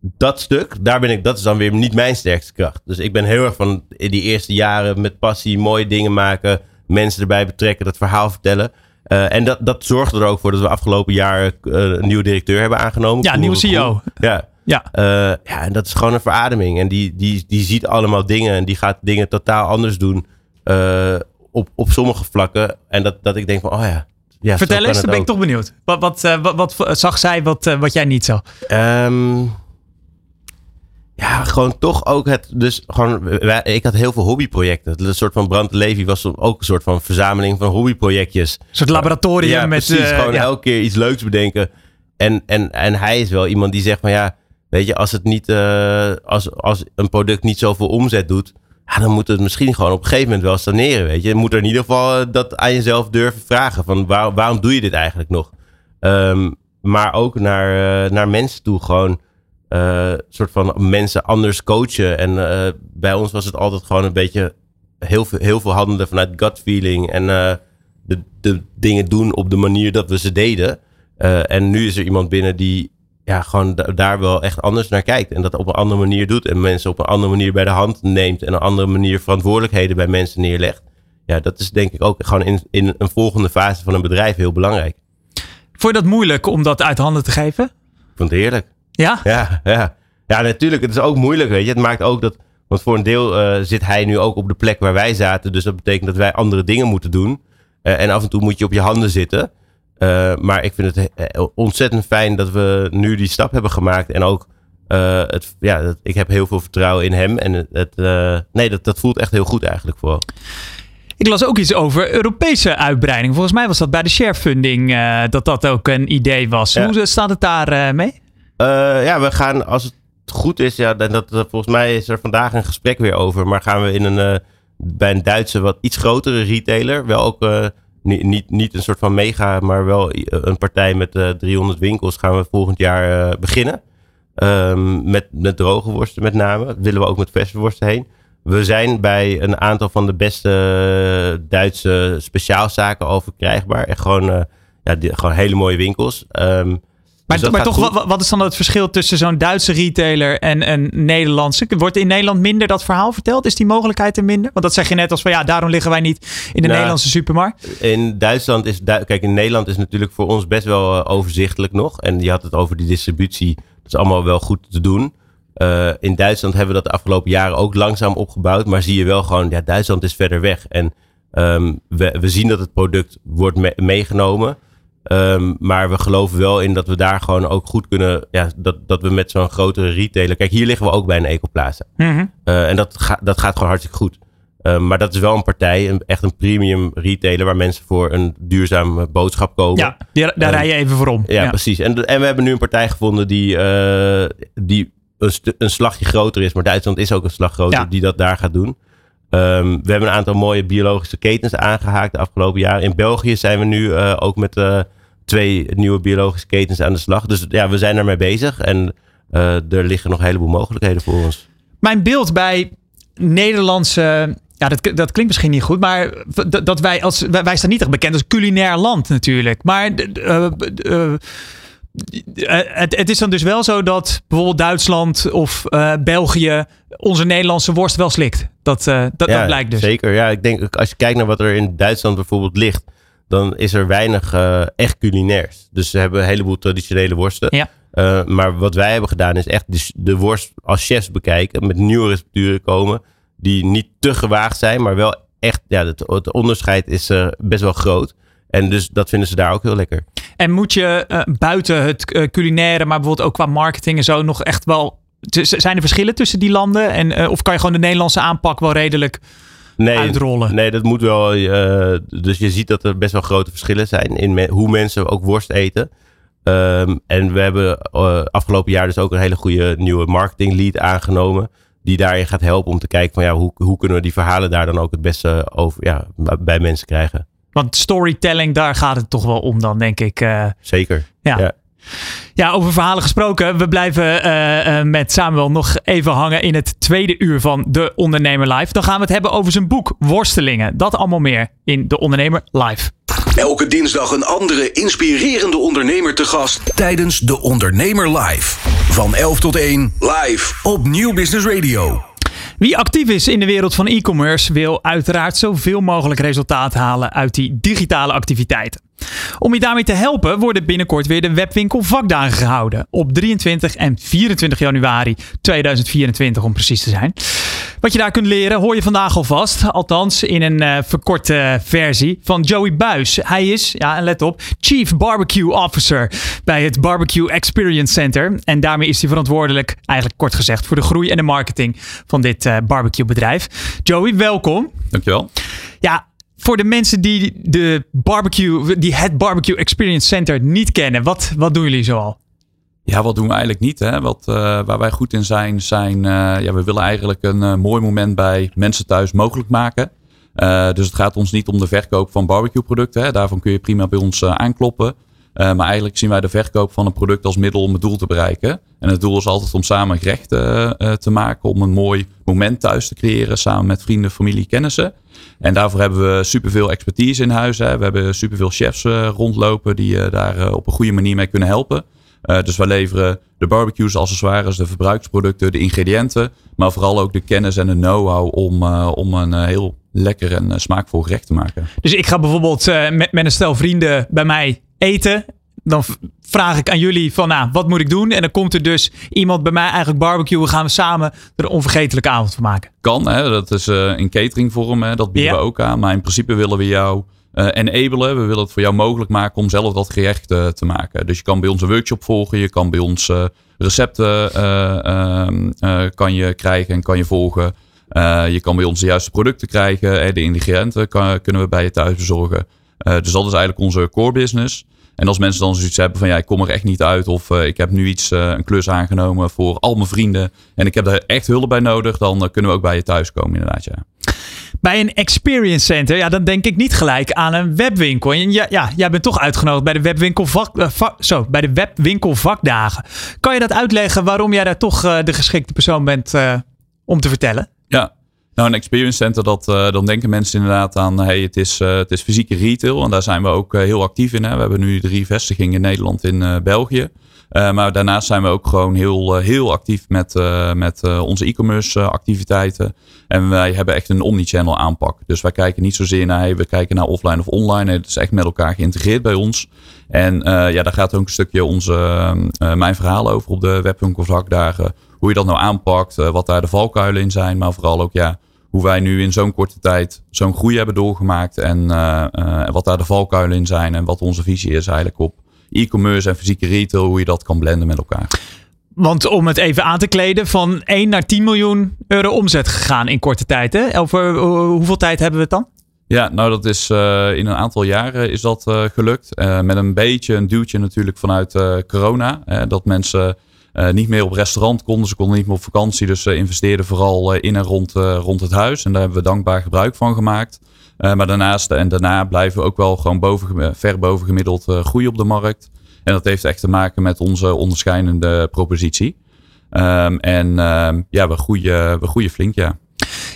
dat stuk, daar ben ik, dat is dan weer niet mijn sterkste kracht. Dus ik ben heel erg van in die eerste jaren met passie mooie dingen maken, mensen erbij betrekken, dat verhaal vertellen. Uh, en dat, dat zorgde er ook voor dat we afgelopen jaar uh, een nieuwe directeur hebben aangenomen. Ja, nieuwe CEO. Ja. Ja. Uh, ja, en dat is gewoon een verademing. En die, die, die ziet allemaal dingen en die gaat dingen totaal anders doen op, op sommige vlakken. En dat, dat ik denk van, oh ja, ja, Vertel eens, dan ben ik toch benieuwd. Wat, wat, uh, wat, wat, zag zij wat, uh, wat jij niet zag? Um, ja, gewoon toch ook het. Dus gewoon, ik had heel veel hobbyprojecten. Een soort van Brand Levy was ook een soort van verzameling van hobbyprojectjes. Een soort laboratorium ja, met. Precies, uh, gewoon ja. elke keer iets leuks bedenken. En, en, en hij is wel iemand die zegt van ja, weet je, als het niet, als, als een product niet zoveel omzet doet, dan moet het misschien gewoon op een gegeven moment wel saneren. Weet je, moet er in ieder geval eh, dat aan jezelf durven vragen: van waar, waarom doe je dit eigenlijk nog? Um, maar ook naar, uh, naar mensen toe gewoon. Uh, soort van mensen anders coachen. En bij ons was het altijd gewoon een beetje heel veel, heel veel handelen vanuit gut feeling. En de, de dingen doen op de manier dat we ze deden. en nu is er iemand binnen die ja, gewoon daar wel echt anders naar kijkt. En dat op een andere manier doet. En mensen op een andere manier bij de hand neemt. En een andere manier verantwoordelijkheden bij mensen neerlegt. Ja, dat is denk ik ook gewoon in, in een volgende fase van een bedrijf heel belangrijk. Vond je dat moeilijk om dat uit handen te geven? Ik vond het heerlijk. Ja? Ja, ja. ja natuurlijk. Het is ook moeilijk, weet je. Het maakt ook dat... Want voor een deel uh, zit hij nu ook op de plek waar wij zaten. Dus dat betekent dat wij andere dingen moeten doen. Uh, en af en toe moet je op je handen zitten. Uh, maar ik vind het eh, ontzettend fijn dat we nu die stap hebben gemaakt. En ook, uh, het, ja, ik heb heel veel vertrouwen in hem. En het, uh, nee, dat, dat voelt echt heel goed eigenlijk vooral. Ik las ook iets over Europese uitbreiding. Volgens mij was dat bij de sharefunding dat dat ook een idee was. Ja. Hoe staat het daar mee? ja, we gaan als het goed is, ja, dat, volgens mij is er vandaag een gesprek weer over. Maar gaan we in een, bij een Duitse wat iets grotere retailer wel ook niet, niet, niet een soort van mega, maar wel een partij met uh, eh, 300 winkels gaan we volgend jaar uh, beginnen. Um, met, met droge worsten met name. willen we ook met verse worsten heen. we zijn bij een aantal van de beste Duitse speciaalzaken al verkrijgbaar. Echt gewoon, ja, gewoon hele mooie winkels. Um, maar, dus maar toch, wat, wat, is dan het verschil tussen zo'n Duitse retailer en een Nederlandse? Wordt in Nederland minder dat verhaal verteld? Is die mogelijkheid er minder? Want dat zeg je net als van ja, daarom liggen wij niet in de nou, Nederlandse supermarkt. In Duitsland is, kijk, in Nederland is natuurlijk voor ons best wel eh, overzichtelijk nog. En je had het over die distributie. Dat is allemaal wel goed te doen. Uh, in Duitsland hebben we dat de afgelopen jaren ook langzaam opgebouwd. Maar zie je wel gewoon, ja, Duitsland is verder weg. En um, we, we zien dat het product wordt me meegenomen. Um, maar we geloven wel in dat we daar gewoon ook goed kunnen. Ja, dat, dat we met zo'n grotere retailer. Kijk, hier liggen we ook bij een Ecoplaza. Mm uh, en dat, ga, dat gaat gewoon hartstikke goed. Um, maar dat is wel een partij, een, echt een premium retailer. waar mensen voor een duurzame boodschap kopen. Ja, daar rij je even voor om. Ja, precies. En, en we hebben nu een partij gevonden die, uh, die een, een, slagje groter is. Maar Duitsland is ook een slag groter, die dat daar gaat doen. Um, we hebben een aantal mooie biologische ketens aangehaakt de afgelopen jaren. In België zijn we nu uh, ook met uh, twee nieuwe biologische ketens aan de slag. Dus ja, we zijn ermee bezig en uh, er liggen nog een heleboel mogelijkheden voor ons. Mijn beeld bij Nederlandse ja, dat, dat klinkt misschien niet goed, maar dat wij als wij staan niet echt bekend als culinair land natuurlijk. Maar het, het, is dan dus wel zo dat bijvoorbeeld Duitsland of uh, België onze Nederlandse worst wel slikt. Dat, uh, dat, ja, dat blijkt dus. Zeker, ja. Ik denk als je kijkt naar wat er in Duitsland bijvoorbeeld ligt, dan is er weinig uh, echt culinairs. Dus ze hebben een heleboel traditionele worsten. Ja. maar wat wij hebben gedaan is echt de, de worst als chefs bekijken, met nieuwe recepturen komen, die niet te gewaagd zijn, maar wel echt, ja, het, het onderscheid is best wel groot. En dus dat vinden ze daar ook heel lekker. En moet je uh, buiten het uh, culinaire, maar bijvoorbeeld ook qua marketing en zo, nog echt wel. Zijn er verschillen tussen die landen? En, uh, of kan je gewoon de Nederlandse aanpak wel redelijk nee, uitrollen? Nee, dat moet wel. dus je ziet dat er best wel grote verschillen zijn in me hoe mensen ook worst eten. Um, en we hebben afgelopen jaar dus ook een hele goede nieuwe marketing lead aangenomen. Die daarin gaat helpen om te kijken van ja, hoe, hoe kunnen we die verhalen daar dan ook het beste over, ja, bij mensen krijgen. Want storytelling, daar gaat het toch wel om dan, denk ik. Uh, Zeker. Ja. ja. ja. over verhalen gesproken. We blijven uh, uh, met Samuel nog even hangen in het tweede uur van De Ondernemer Live. Dan gaan we het hebben over zijn boek Worstelingen. Dat allemaal meer in De Ondernemer Live. Elke dinsdag een andere inspirerende ondernemer te gast tijdens De Ondernemer Live. Van 11 tot 1 live op Nieuw Business Radio. Wie actief is in de wereld van e-commerce wil uiteraard zoveel mogelijk resultaat halen uit die digitale activiteiten. Om je daarmee te helpen worden binnenkort weer de webwinkel vakdagen gehouden. Op 23 en 24 januari 2024 om precies te zijn. Wat je daar kunt leren hoor je vandaag alvast. Althans in een uh, verkorte versie van Joey Buis. Hij is, ja let op, Chief Barbecue Officer bij het Barbecue Experience Center. En daarmee is hij verantwoordelijk, eigenlijk kort gezegd, voor de groei en de marketing van dit uh, barbecue bedrijf. Joey, welkom. Dankjewel. Ja, voor de mensen die de barbecue, die het Barbecue Experience Center niet kennen, wat, wat doen jullie zoal? Ja, wat doen we eigenlijk niet? Hè? Wat, uh, waar wij goed in zijn, zijn uh, ja, we willen eigenlijk een uh, mooi moment bij mensen thuis mogelijk maken. dus het gaat ons niet om de verkoop van barbecue producten. Hè? Daarvan kun je prima bij ons aankloppen. maar eigenlijk zien wij de verkoop van een product als middel om het doel te bereiken. En het doel is altijd om samen gerechten te maken. Om een mooi moment thuis te creëren samen met vrienden, familie, kennissen. En daarvoor hebben we superveel expertise in huis. Hè. We hebben superveel chefs rondlopen die daar op een goede manier mee kunnen helpen. Uh, dus wij leveren de barbecues, accessoires, de verbruiksproducten, de ingrediënten. Maar vooral ook de kennis en de know-how om, uh, om een uh, heel lekker en smaakvol gerecht te maken. Dus ik ga bijvoorbeeld met, met een stel vrienden bij mij eten. Dan vraag ik aan jullie van nou, wat moet ik doen? En dan komt er dus iemand bij mij eigenlijk barbecuen. Gaan we samen er een onvergetelijke avond van maken. Kan, hè? dat is in cateringvorm. Hè? Dat bieden we ook aan. Maar in principe willen we jou uh, enabelen. We willen het voor jou mogelijk maken om zelf dat gerecht uh, te maken. Dus je kan bij ons een workshop volgen. Je kan bij ons uh, recepten ehm, kan je krijgen en kan je volgen. je kan bij ons de juiste producten krijgen. de ingrediënten kunnen we bij je thuis bezorgen. dus dat is eigenlijk onze core business. En als mensen dan zoiets hebben van ja, ik kom er echt niet uit. Of ik heb nu iets, een klus aangenomen voor al mijn vrienden. En ik heb daar echt hulp bij nodig. Dan kunnen we ook bij je thuis komen inderdaad ja. Bij een experience center, ja, dan denk ik niet gelijk aan een webwinkel. En ja, ja jij bent toch uitgenodigd bij de webwinkel vak, uh, zo, bij de webwinkel vakdagen. Kan je dat uitleggen waarom jij daar toch uh, de geschikte persoon bent uh, om te vertellen? Ja, Nou, een experience center, dat, dan denken mensen inderdaad aan, hey, het, is, het is fysieke retail. En daar zijn we ook heel actief in. Hè. We hebben nu drie vestigingen in Nederland en België. Uh, maar daarnaast zijn we ook gewoon heel, heel actief met, uh, met onze e-commerce activiteiten. En wij hebben echt een omnichannel aanpak. Dus wij kijken niet zozeer naar, hey, we kijken naar offline of online. Het is echt met elkaar geïntegreerd bij ons. En ja, daar gaat ook een stukje onze, mijn verhaal over op de webwinkelvakdagen. Hoe je dat nou aanpakt, wat daar de valkuilen in zijn. Maar vooral ook ja, hoe wij nu in zo'n korte tijd zo'n groei hebben doorgemaakt. En wat daar de valkuilen in zijn. En wat onze visie is eigenlijk op e-commerce en fysieke retail, hoe je dat kan blenden met elkaar. Want om het even aan te kleden, van 1 naar 10 miljoen euro omzet gegaan in korte tijd. Hè? Over hoeveel tijd hebben we het dan? Ja, nou dat is uh, in een aantal jaren is dat uh, gelukt. Uh, met een beetje een duwtje natuurlijk vanuit corona. dat mensen niet meer op restaurant konden. Ze konden niet meer op vakantie. Dus ze investeerden vooral in en rond, rond het huis. En daar hebben we dankbaar gebruik van gemaakt. Uh, maar daarnaast en daarna blijven we ook wel gewoon boven, ver boven gemiddeld uh, groeien op de markt. En dat heeft echt te maken met onze onderscheidende propositie. Um, en um, ja, we groeien, we groeien flink, ja.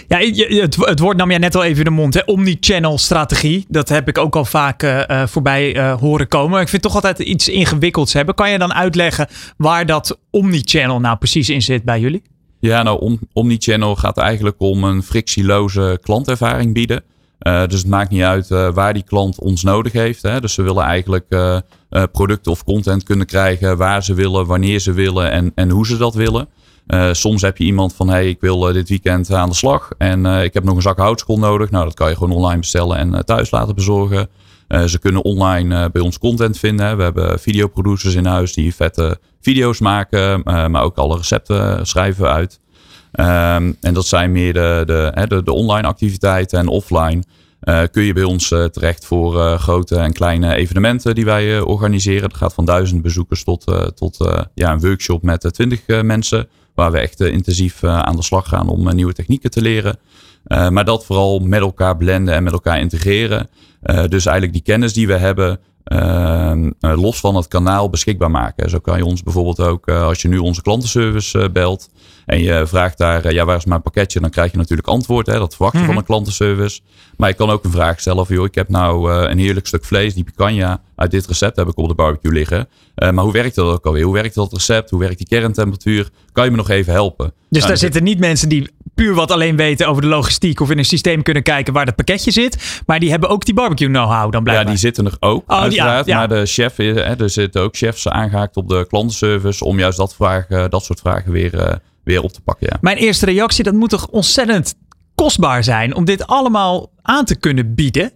Ja, het, het woord nam jij net al even in de mond. Hè? Omnichannel strategie. Dat heb ik ook al vaak uh, voorbij uh, horen komen. Ik vind het toch altijd iets ingewikkelds hebben. Kan je dan uitleggen waar dat omnichannel nou precies in zit bij jullie? Ja, nou, om, omnichannel gaat eigenlijk om een frictieloze klantervaring bieden. Uh, dus het maakt niet uit uh, waar die klant ons nodig heeft. Hè. Dus ze willen eigenlijk uh, producten of content kunnen krijgen waar ze willen, wanneer ze willen en, en hoe ze dat willen. soms heb je iemand van, hey, ik wil dit weekend aan de slag en ik heb nog een zak houtskool nodig. Nou, dat kan je gewoon online bestellen en thuis laten bezorgen. ze kunnen online bij ons content vinden. We hebben videoproducers in huis die vette video's maken, maar ook alle recepten schrijven uit. Um, en dat zijn meer de, de, de, online activiteiten en offline. Uh, kun je bij ons uh, terecht voor uh, grote en kleine evenementen die wij organiseren. Dat gaat van duizend bezoekers tot, tot ja, een workshop met twintig mensen. Waar we echt intensief aan de slag gaan om nieuwe technieken te leren. maar dat vooral met elkaar blenden en met elkaar integreren. dus eigenlijk die kennis die we hebben, Ehm, eh, los van het kanaal beschikbaar maken. Zo kan je ons bijvoorbeeld ook, als je nu onze klantenservice belt en je vraagt daar, ja, waar is mijn pakketje? Dan krijg je natuurlijk antwoord. Hè, dat verwacht je van mhm. een klantenservice. Maar je kan ook een vraag stellen van, joh, ik heb nou een heerlijk stuk vlees, die picanha. Uit dit recept heb ik op de barbecue liggen. maar hoe werkt dat ook alweer? Hoe werkt dat recept? Hoe werkt die kerntemperatuur? Kan je me nog even helpen? Dus nou, daar zitten niet mensen die puur wat alleen weten over de logistiek of in een systeem kunnen kijken waar het pakketje zit. Maar die hebben ook die barbecue know-how dan blijkbaar. Ja, die zitten er ook oh, uiteraard. Ja, Maar de chef, hè, er zitten ook chefs aangehaakt op de klantenservice om juist dat, vragen, dat soort vragen weer, weer op te pakken. Ja. Mijn eerste reactie, dat moet toch ontzettend kostbaar zijn om dit allemaal aan te kunnen bieden?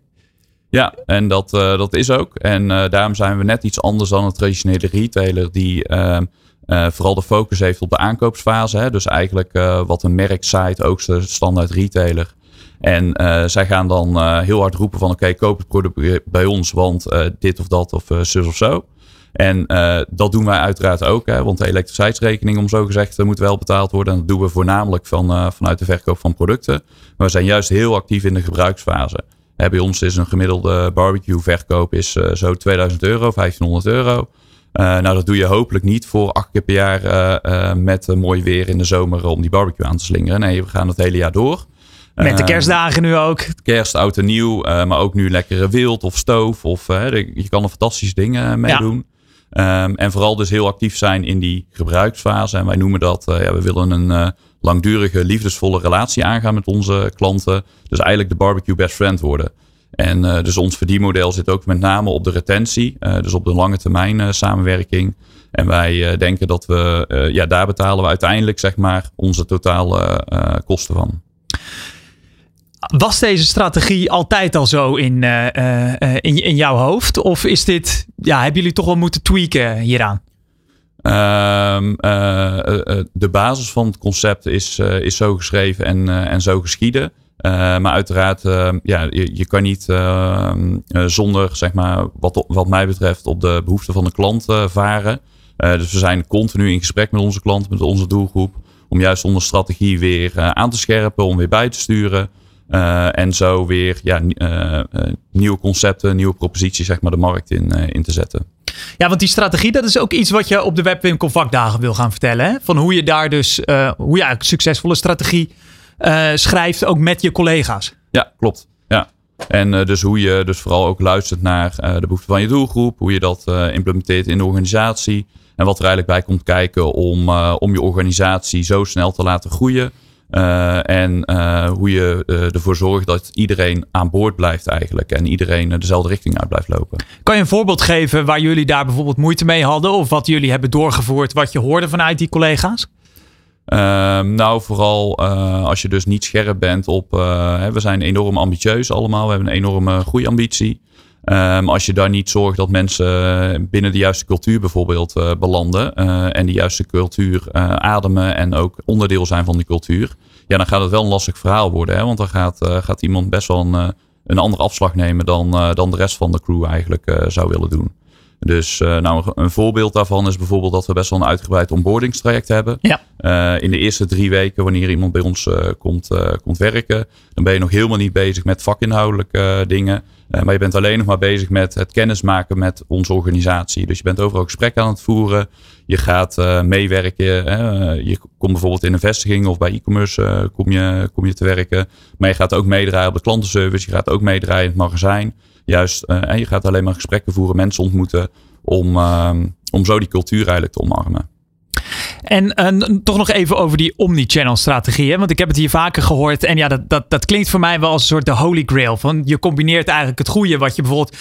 Ja, en dat, uh, dat is ook. En uh, daarom zijn we net iets anders dan een traditionele retailer die ehm, uh, vooral de focus heeft op de aankoopsfase. Hè? Dus eigenlijk wat een merk site, ook de standaard retailer. En zij gaan dan heel hard roepen van oké, koop het product bij ons, want dit of dat of zus of zo. En dat doen wij uiteraard ook, hè, want de elektriciteitsrekening, om zo gezegd, moet wel betaald worden. En dat doen we voornamelijk van, vanuit de verkoop van producten. Maar we zijn juist heel actief in de gebruiksfase. Hè, bij ons is een gemiddelde barbecue verkoop is, zo 2000 euro, 1500 euro. Nou, dat doe je hopelijk niet voor acht keer per jaar met mooi weer in de zomer om die barbecue aan te slingeren. Nee, we gaan het hele jaar door. Met de kerstdagen nu ook. Kerst, oud en nieuw, maar ook nu lekkere wild of stoof. Of, je kan er fantastische dingen mee doen. Um, en vooral dus heel actief zijn in die gebruiksfase. En wij noemen dat, ja, we willen een langdurige, liefdesvolle relatie aangaan met onze klanten. Dus eigenlijk de barbecue best friend worden. En uh, dus ons verdienmodel zit ook met name op de retentie, dus op de lange termijn samenwerking. En wij denken dat we, ja, daar betalen we uiteindelijk zeg maar onze totale kosten van. Was deze strategie altijd al zo in, in, in jouw hoofd? Of is dit, ja, hebben jullie toch wel moeten tweaken hieraan? Uh, de basis van het concept is, is zo geschreven en, en zo geschieden. Maar uiteraard, uh, ja, je, je, kan niet uh, zonder, zeg maar, wat, wat mij betreft, op de behoeften van de klant varen. dus we zijn continu in gesprek met onze klanten, met onze doelgroep. Om juist onze strategie weer aan te scherpen, om weer bij te sturen. En zo weer ja, nieuwe concepten, nieuwe proposities, zeg maar, de markt in, in te zetten. Ja, want die strategie, dat is ook iets wat je op de webwinkel vakdagen wil gaan vertellen. Hè? Van hoe je daar dus, hoe je eigenlijk succesvolle strategie schrijft, ook met je collega's. Ja, klopt. Ja. En dus hoe je dus vooral ook luistert naar de behoeften van je doelgroep, hoe je dat implementeert in de organisatie. En wat er eigenlijk bij komt kijken om, om je organisatie zo snel te laten groeien. Uh, en uh, hoe je uh, ervoor zorgt dat iedereen aan boord blijft eigenlijk. En iedereen dezelfde richting uit blijft lopen. Kan je een voorbeeld geven waar jullie daar bijvoorbeeld moeite mee hadden? Of wat jullie hebben doorgevoerd, wat je hoorde vanuit die collega's? Ehm, nou, vooral als je dus niet scherp bent op... Hè, we zijn enorm ambitieus allemaal. We hebben een enorme groeiambitie. Um, als je daar niet zorgt dat mensen binnen de juiste cultuur bijvoorbeeld uh, belanden uh, en die juiste cultuur uh, ademen en ook onderdeel zijn van die cultuur, ja, dan gaat het wel een lastig verhaal worden. Hè? Want dan gaat, gaat iemand best wel een, een andere afslag nemen dan, dan de rest van de crew eigenlijk zou willen doen. Dus nou, een voorbeeld daarvan is bijvoorbeeld dat we best wel een uitgebreid onboardingstraject hebben. Ja. Uh, in de eerste drie weken, wanneer iemand bij ons uh, komt, komt werken, dan ben je nog helemaal niet bezig met vakinhoudelijke dingen. Maar je bent alleen nog maar bezig met het kennismaken met onze organisatie. Dus je bent overal gesprekken aan het voeren. Je gaat meewerken. je komt bijvoorbeeld in een vestiging of bij e-commerce kom, je, kom je te werken. Maar je gaat ook meedraaien op de klantenservice. Je gaat ook meedraaien in het magazijn juist, uh, je gaat alleen maar gesprekken voeren, mensen ontmoeten, om, uh, om zo die cultuur eigenlijk te omarmen. En, en toch nog even over die omnichannel strategie. Want ik heb het hier vaker gehoord. En ja, dat, dat, dat klinkt voor mij wel als een soort de holy grail. Van je combineert eigenlijk het goede wat je bijvoorbeeld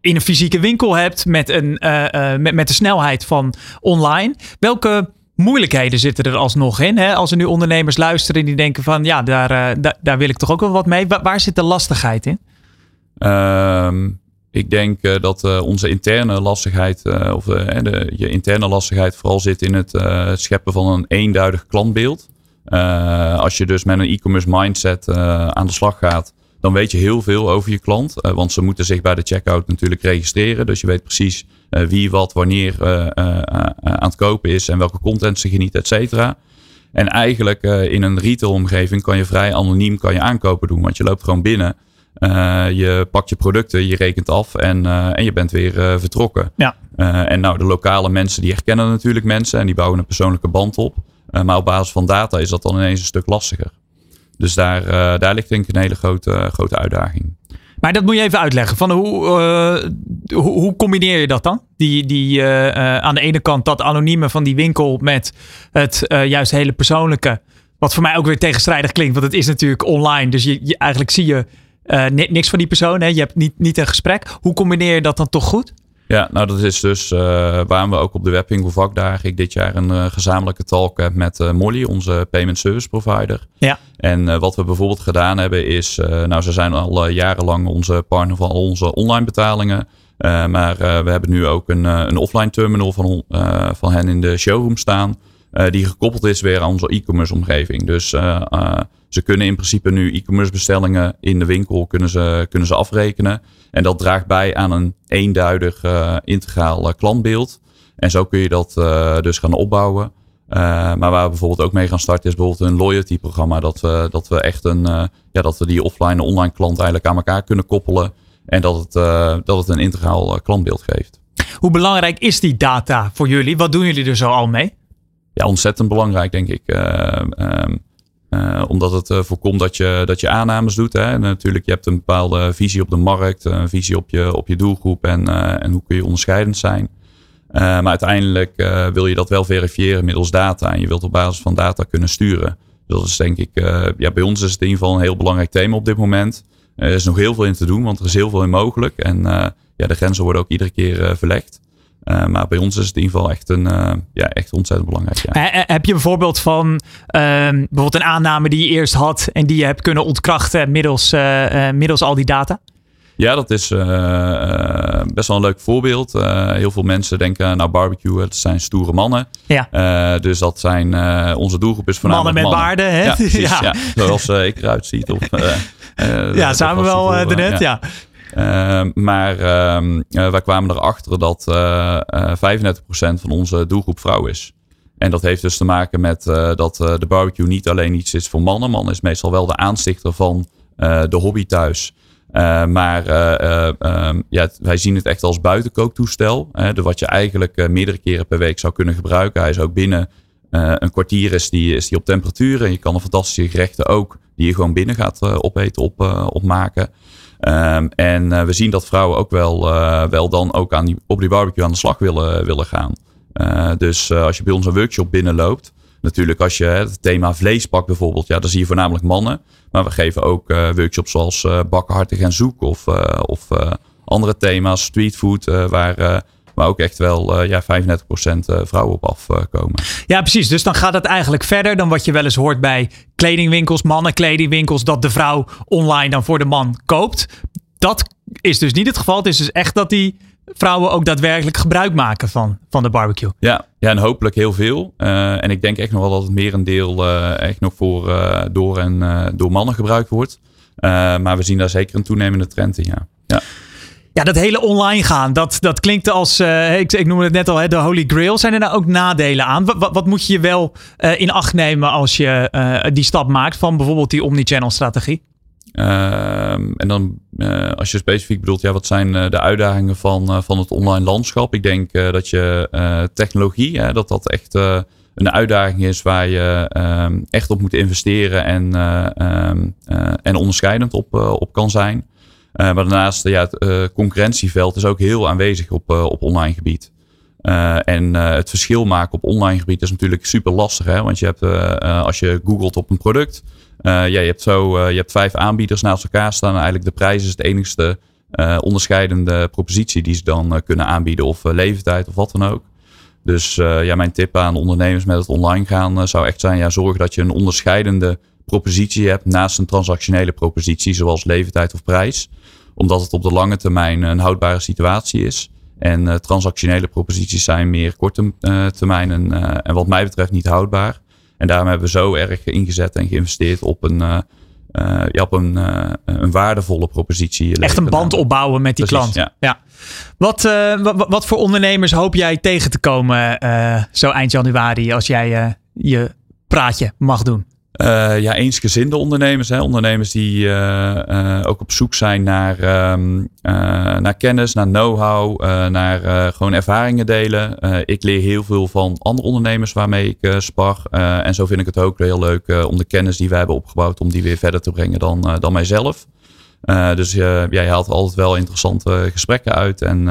in een fysieke winkel hebt met, een, uh, uh, met, met de snelheid van online. Welke moeilijkheden zitten er alsnog in? Hè? Als er nu ondernemers luisteren die denken van ja, daar, daar, wil ik toch ook wel wat mee. Waar, waar zit de lastigheid in? Ehm, ik denk uh, dat uh, onze interne lastigheid, uh, of de, je interne lastigheid vooral zit in het scheppen van een eenduidig klantbeeld. als je dus met een e-commerce mindset aan de slag gaat, dan weet je heel veel over je klant. want ze moeten zich bij de checkout natuurlijk registreren. Dus je weet precies wie, wat, wanneer aan het kopen is en welke content ze genieten, et cetera. En eigenlijk in een retail omgeving kan je vrij anoniem kan je aankopen doen. Want je loopt gewoon binnen. Uh, je pakt je producten, je rekent af en, uh, en je bent weer uh, vertrokken. Ja. en nou, de lokale mensen die herkennen natuurlijk mensen en die bouwen een persoonlijke band op. maar op basis van data is dat dan ineens een stuk lastiger. Dus daar, daar ligt denk ik een hele grote, grote uitdaging. Maar dat moet je even uitleggen. Van hoe, hoe, hoe, combineer je dat dan? Die, die, aan de ene kant dat anonieme van die winkel met het juist hele persoonlijke. Wat voor mij ook weer tegenstrijdig klinkt, want het is natuurlijk online. Dus je, je eigenlijk zie je uh, niks van die persoon. Hè? Je hebt niet, niet een gesprek. Hoe combineer je dat dan toch goed? Ja, nou dat is dus uh, waarom we ook op de Webwinkel vakdagen ik dit jaar een uh, gezamenlijke talk heb met uh, Molly, onze payment service provider. Ja. En wat we bijvoorbeeld gedaan hebben is, nou ze zijn al jarenlang onze partner van al onze online betalingen. maar we hebben nu ook een, een offline terminal van, van hen in de showroom staan. die gekoppeld is weer aan onze e-commerce omgeving. Dus ze kunnen in principe nu e-commerce bestellingen in de winkel kunnen ze, kunnen ze afrekenen. En dat draagt bij aan een eenduidig uh, integraal uh, klantbeeld. En zo kun je dat uh, dus gaan opbouwen. maar waar we bijvoorbeeld ook mee gaan starten is bijvoorbeeld een loyalty programma. Dat we, dat we echt een, ja, dat we die offline en online klant eigenlijk aan elkaar kunnen koppelen. En dat het, dat het een integraal klantbeeld geeft. Hoe belangrijk is die data voor jullie? Wat doen jullie er zo al mee? Ja, ontzettend belangrijk denk ik. Um, uh, omdat het uh, voorkomt dat je, dat je aannames doet. Hè. En natuurlijk, je hebt een bepaalde visie op de markt, een visie op je, op je doelgroep en, uh, en hoe kun je onderscheidend zijn. maar uiteindelijk wil je dat wel verifiëren middels data en je wilt op basis van data kunnen sturen. Dus dat is denk ik, ja, bij ons is het in ieder geval een heel belangrijk thema op dit moment. er is nog heel veel in te doen, want er is heel veel in mogelijk. En ja, de grenzen worden ook iedere keer verlegd. Uh, maar bij ons is het in ieder geval echt, een, uh, ja, echt ontzettend belangrijk. Ja. Heb je een voorbeeld van uh, bijvoorbeeld een aanname die je eerst had en die je hebt kunnen ontkrachten middels, middels al die data? Ja, dat is best wel een leuk voorbeeld. heel veel mensen denken, nou barbecue, het zijn stoere mannen. Ja. dus dat zijn, onze doelgroep is voornamelijk mannen. met baarden, hè? Ja, precies, ja. zoals ik eruit ziet. Of, ja, samen wel daarnet, ja. Ehm, maar uh, wij kwamen erachter dat uh, uh, 35% van onze doelgroep vrouw is. En dat heeft dus te maken met dat de barbecue niet alleen iets is voor mannen. Man is meestal wel de aanstichter van de hobby thuis. maar um, ja, wij zien het echt als buitenkooktoestel. de wat je eigenlijk meerdere keren per week zou kunnen gebruiken. Hij is ook binnen een kwartier is die, is die op temperatuur. En je kan een fantastische gerechten ook, die je gewoon binnen gaat opeten, op, opmaken. Um, en we zien dat vrouwen ook wel, wel dan ook aan op die barbecue aan de slag willen, willen gaan. dus als je bij ons een workshop binnenloopt, natuurlijk als je het thema vlees pakt bijvoorbeeld, ja, dan zie je voornamelijk mannen. Maar we geven ook workshops zoals uh, bakken hartig en zoek of, of andere thema's, streetfood, waar maar ook echt wel uh, ja, 35% eh, vrouwen op afkomen. ja, precies. Dus dan gaat het eigenlijk verder dan wat je wel eens hoort bij kledingwinkels, mannenkledingwinkels, dat de vrouw online dan voor de man koopt. Dat is dus niet het geval. Het is dus echt dat die vrouwen ook daadwerkelijk gebruik maken van, van de barbecue. Ja, ja, en hopelijk heel veel. Uh, en ik denk echt nog wel dat het merendeel uh, echt nog voor, uh, door, en, door mannen gebruikt wordt. maar we zien daar zeker een toenemende trend in, ja. ja. Ja, dat hele online gaan, dat, dat klinkt als, uh, ik, ik noemde het net al, hè, de holy grail. Zijn er nou ook nadelen aan? Wat, wat moet je wel uh, in acht nemen als je uh, die stap maakt van bijvoorbeeld die omnichannel strategie? Ehm, en dan als je specifiek bedoelt, ja, wat zijn de uitdagingen van, van het online landschap? Ik denk dat je technologie, dat dat echt een uitdaging is waar je ehm, echt op moet investeren en, um, en onderscheidend op, op kan zijn. Uh, maar daarnaast, ja, het uh, concurrentieveld is ook heel aanwezig op, uh, op online gebied. en het verschil maken op online gebied is natuurlijk super lastig. Hè? Want je hebt, als je googelt op een product, ja, je hebt zo je hebt vijf aanbieders naast elkaar staan. En eigenlijk de prijs is het enigste onderscheidende propositie die ze dan kunnen aanbieden. Of leeftijd of wat dan ook. Dus ja, mijn tip aan ondernemers met het online gaan zou echt zijn, ja, zorg dat je een onderscheidende propositie hebt naast een transactionele propositie, zoals leeftijd of prijs omdat het op de lange termijn een houdbare situatie is. En uh, transactionele proposities zijn meer korte uh, termijn en, uh, en wat mij betreft niet houdbaar. En daarom hebben we zo erg ingezet en geïnvesteerd op een, ja, op een, een waardevolle propositie. Echt een band opbouwen met die Precies, klant. Ja. ja. Wat, wat, wat, voor ondernemers hoop jij tegen te komen zo eind januari als jij je praatje mag doen? Uh, ja, eensgezinde ondernemers. Hè? Ondernemers die uh, uh, ook op zoek zijn naar, um, naar kennis, naar know-how, naar gewoon ervaringen delen. ik leer heel veel van andere ondernemers waarmee ik spar. en zo vind ik het ook heel leuk om de kennis die we hebben opgebouwd, om die weer verder te brengen dan, dan mijzelf. dus ja, je haalt altijd wel interessante gesprekken uit en,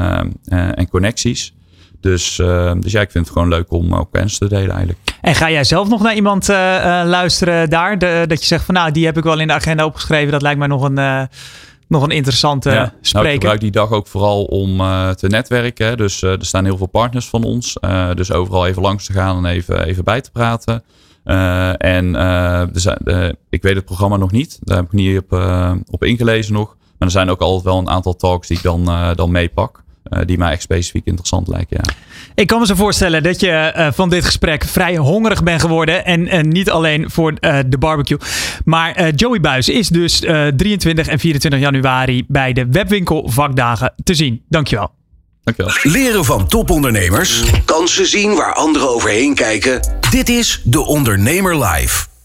en connecties. Dus, uh, dus ja, ik vind het gewoon leuk om ook kennis te delen eigenlijk. En ga jij zelf nog naar iemand uh, luisteren daar? De, dat je zegt van nou, die heb ik wel in de agenda opgeschreven. Dat lijkt mij nog een, nog een interessante ja, spreker. Nou, ik gebruik die dag ook vooral om te netwerken. Dus er staan heel veel partners van ons. dus overal even langs te gaan en even, even bij te praten. en dus, ik weet het programma nog niet. Daar heb ik niet op, op ingelezen nog. Maar er zijn ook altijd wel een aantal talks die ik dan, dan meepak. Uh, die mij echt specifiek interessant lijken. Ja. Ik kan me zo voorstellen dat je uh, van dit gesprek vrij hongerig bent geworden. En uh, niet alleen voor de barbecue. Maar Joey Buis is dus 23 en 24 januari bij de webwinkel vakdagen te zien. Dankjewel. Dankjewel. Leren van topondernemers. Kansen zien waar anderen overheen kijken. Dit is De Ondernemer Live.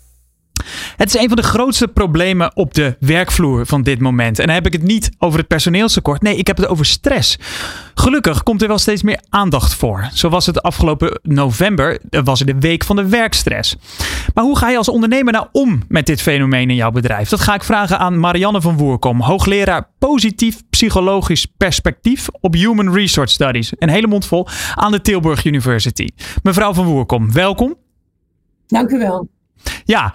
Het is een van de grootste problemen op de werkvloer van dit moment. En dan heb ik het niet over het personeelstekort. Nee, ik heb het over stress. Gelukkig komt er wel steeds meer aandacht voor. Zo was het afgelopen november, was de week van de werkstress. Maar hoe ga je als ondernemer nou om met dit fenomeen in jouw bedrijf? Dat ga ik vragen aan Marianne van Woerkom, hoogleraar positief psychologisch perspectief op Human Resource Studies. Een hele mond vol aan de Tilburg University. Mevrouw van Woerkom, welkom. Dank u wel. Ja,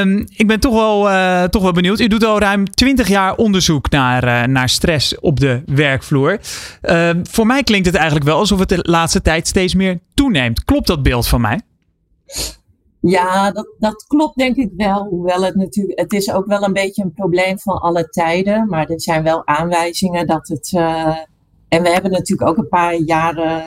um, ik ben toch wel, uh, toch wel benieuwd. U doet al ruim 20 jaar onderzoek naar, uh, naar stress op de werkvloer. Uh, voor mij klinkt het eigenlijk wel alsof het de laatste tijd steeds meer toeneemt. Klopt dat beeld van mij? Ja, dat, dat klopt denk ik wel. Hoewel het natuurlijk, het is ook wel een beetje een probleem van alle tijden. Maar er zijn wel aanwijzingen dat het. Uh, en we hebben natuurlijk ook een paar jaren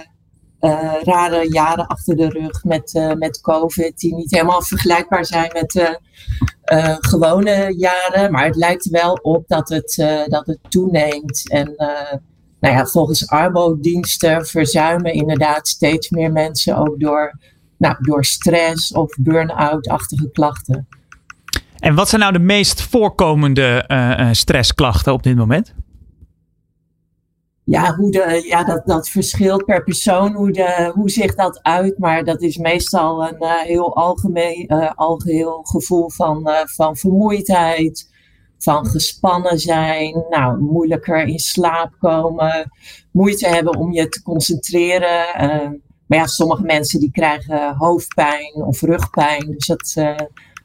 uh, rare jaren achter de rug met, uh, met COVID, die niet helemaal vergelijkbaar zijn met uh, gewone jaren. Maar het lijkt wel op dat het, dat het toeneemt. En nou ja, volgens arbodiensten verzuimen inderdaad steeds meer mensen ook door, nou, door stress of burn-out-achtige klachten. En wat zijn nou de meest voorkomende stressklachten op dit moment? Ja, hoe de, ja dat, dat verschilt per persoon hoe, de, hoe zich dat uit. Maar dat is meestal een uh, heel algemeen, uh, algeheel gevoel van, uh, van vermoeidheid, van gespannen zijn, nou, moeilijker in slaap komen, moeite hebben om je te concentreren. maar ja, sommige mensen die krijgen hoofdpijn of rugpijn. Dus dat,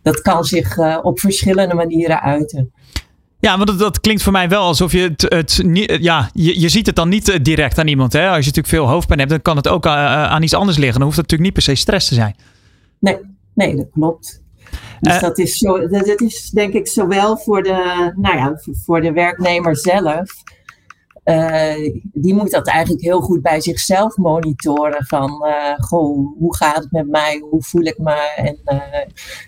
dat kan zich op verschillende manieren uiten. Ja, want dat, dat, klinkt voor mij wel alsof je het, het ja, je, je ziet het dan niet eh, direct aan iemand. Hè? Als je natuurlijk veel hoofdpijn hebt, dan kan het ook aan, eh, aan iets anders liggen. Dan hoeft het natuurlijk niet per se stress te zijn. Nee, nee dat klopt. Dus uh, dat, is zo, dat is denk ik zowel voor de, nou ja, voor de werknemer zelf uh, die moet dat eigenlijk heel goed bij zichzelf monitoren. Van, uh, goh, hoe gaat het met mij? Hoe voel ik me? En, uh,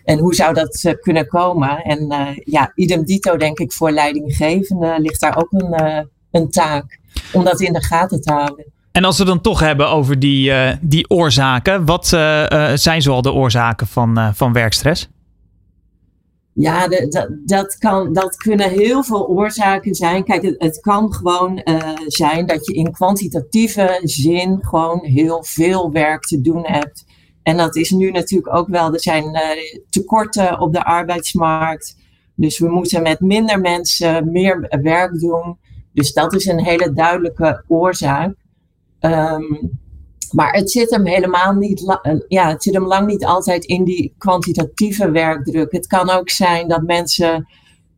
en hoe zou dat kunnen komen? En ja, idem dito denk ik voor leidinggevende ligt daar ook een, een taak. Om dat in de gaten te houden. En als we dan toch hebben over die, die oorzaken. Wat zijn zoal de oorzaken van, van werkstress? Ja, de, dat, dat, kan, dat kunnen heel veel oorzaken zijn. Kijk, het, kan gewoon uh, zijn dat je in kwantitatieve zin gewoon heel veel werk te doen hebt. En dat is nu natuurlijk ook wel, er zijn uh, tekorten op de arbeidsmarkt. Dus we moeten met minder mensen meer werk doen. Dus dat is een hele duidelijke oorzaak. Um, maar het zit hem helemaal niet, eh, ja, het zit hem lang niet altijd in die kwantitatieve werkdruk. Het kan ook zijn dat mensen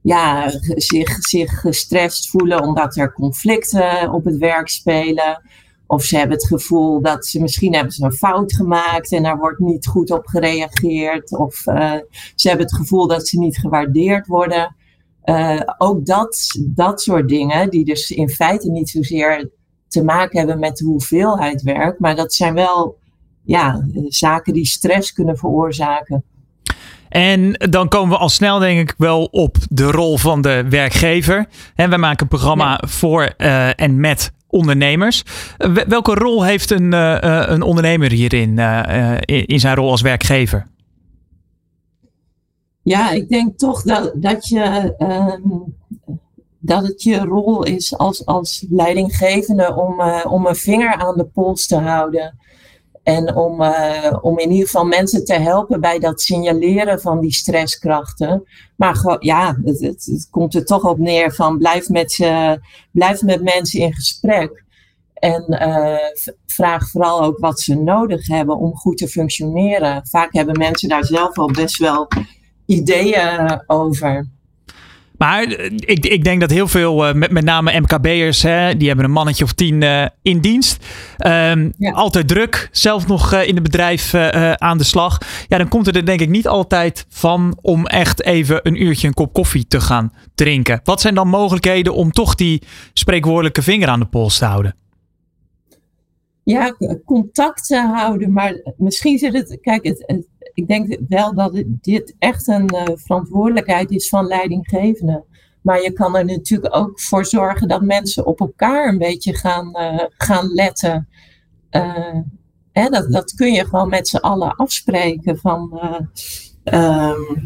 ja, zich, zich gestrest voelen omdat er conflicten op het werk spelen. Of ze hebben het gevoel dat ze misschien hebben ze een fout gemaakt en daar wordt niet goed op gereageerd. Of uh, ze hebben het gevoel dat ze niet gewaardeerd worden. Uh, ook dat, dat soort dingen, die dus in feite niet zozeer te maken hebben met de hoeveelheid werk. Maar dat zijn wel ja, zaken die stress kunnen veroorzaken. En dan komen we al snel, denk ik, wel op de rol van de werkgever. En wij maken een programma voor uh, en met ondernemers. welke rol heeft een, uh, een ondernemer hierin, in, in, zijn rol als werkgever? Ja, ik denk toch dat, dat je ehm, dat het je rol is als, als leidinggevende om, uh, om een vinger aan de pols te houden. En om, uh, om in ieder geval mensen te helpen bij dat signaleren van die stresskrachten. Maar ja, het, het, komt er toch op neer van blijf met, je, blijf met mensen in gesprek. En uh, vraag vooral ook wat ze nodig hebben om goed te functioneren. Vaak hebben mensen daar zelf al best wel ideeën over. Maar eh, ik, ik denk dat heel veel, uh, met, met name MKB'ers, hè, die hebben een mannetje of tien uh, in dienst. Um, ja. Altijd druk, zelf nog uh, in het bedrijf aan de slag. Ja, dan komt het er denk ik niet altijd van om echt even een uurtje een kop koffie te gaan drinken. Wat zijn dan mogelijkheden om toch die spreekwoordelijke vinger aan de pols te houden? Ja, contact te houden, maar misschien zit het, kijk, het, het ik denk wel dat dit echt een uh, verantwoordelijkheid is van leidinggevenden. Maar je kan er natuurlijk ook voor zorgen dat mensen op elkaar een beetje gaan, uh, gaan letten. Uh, hè, dat, dat kun je gewoon met z'n allen afspreken. Van, um,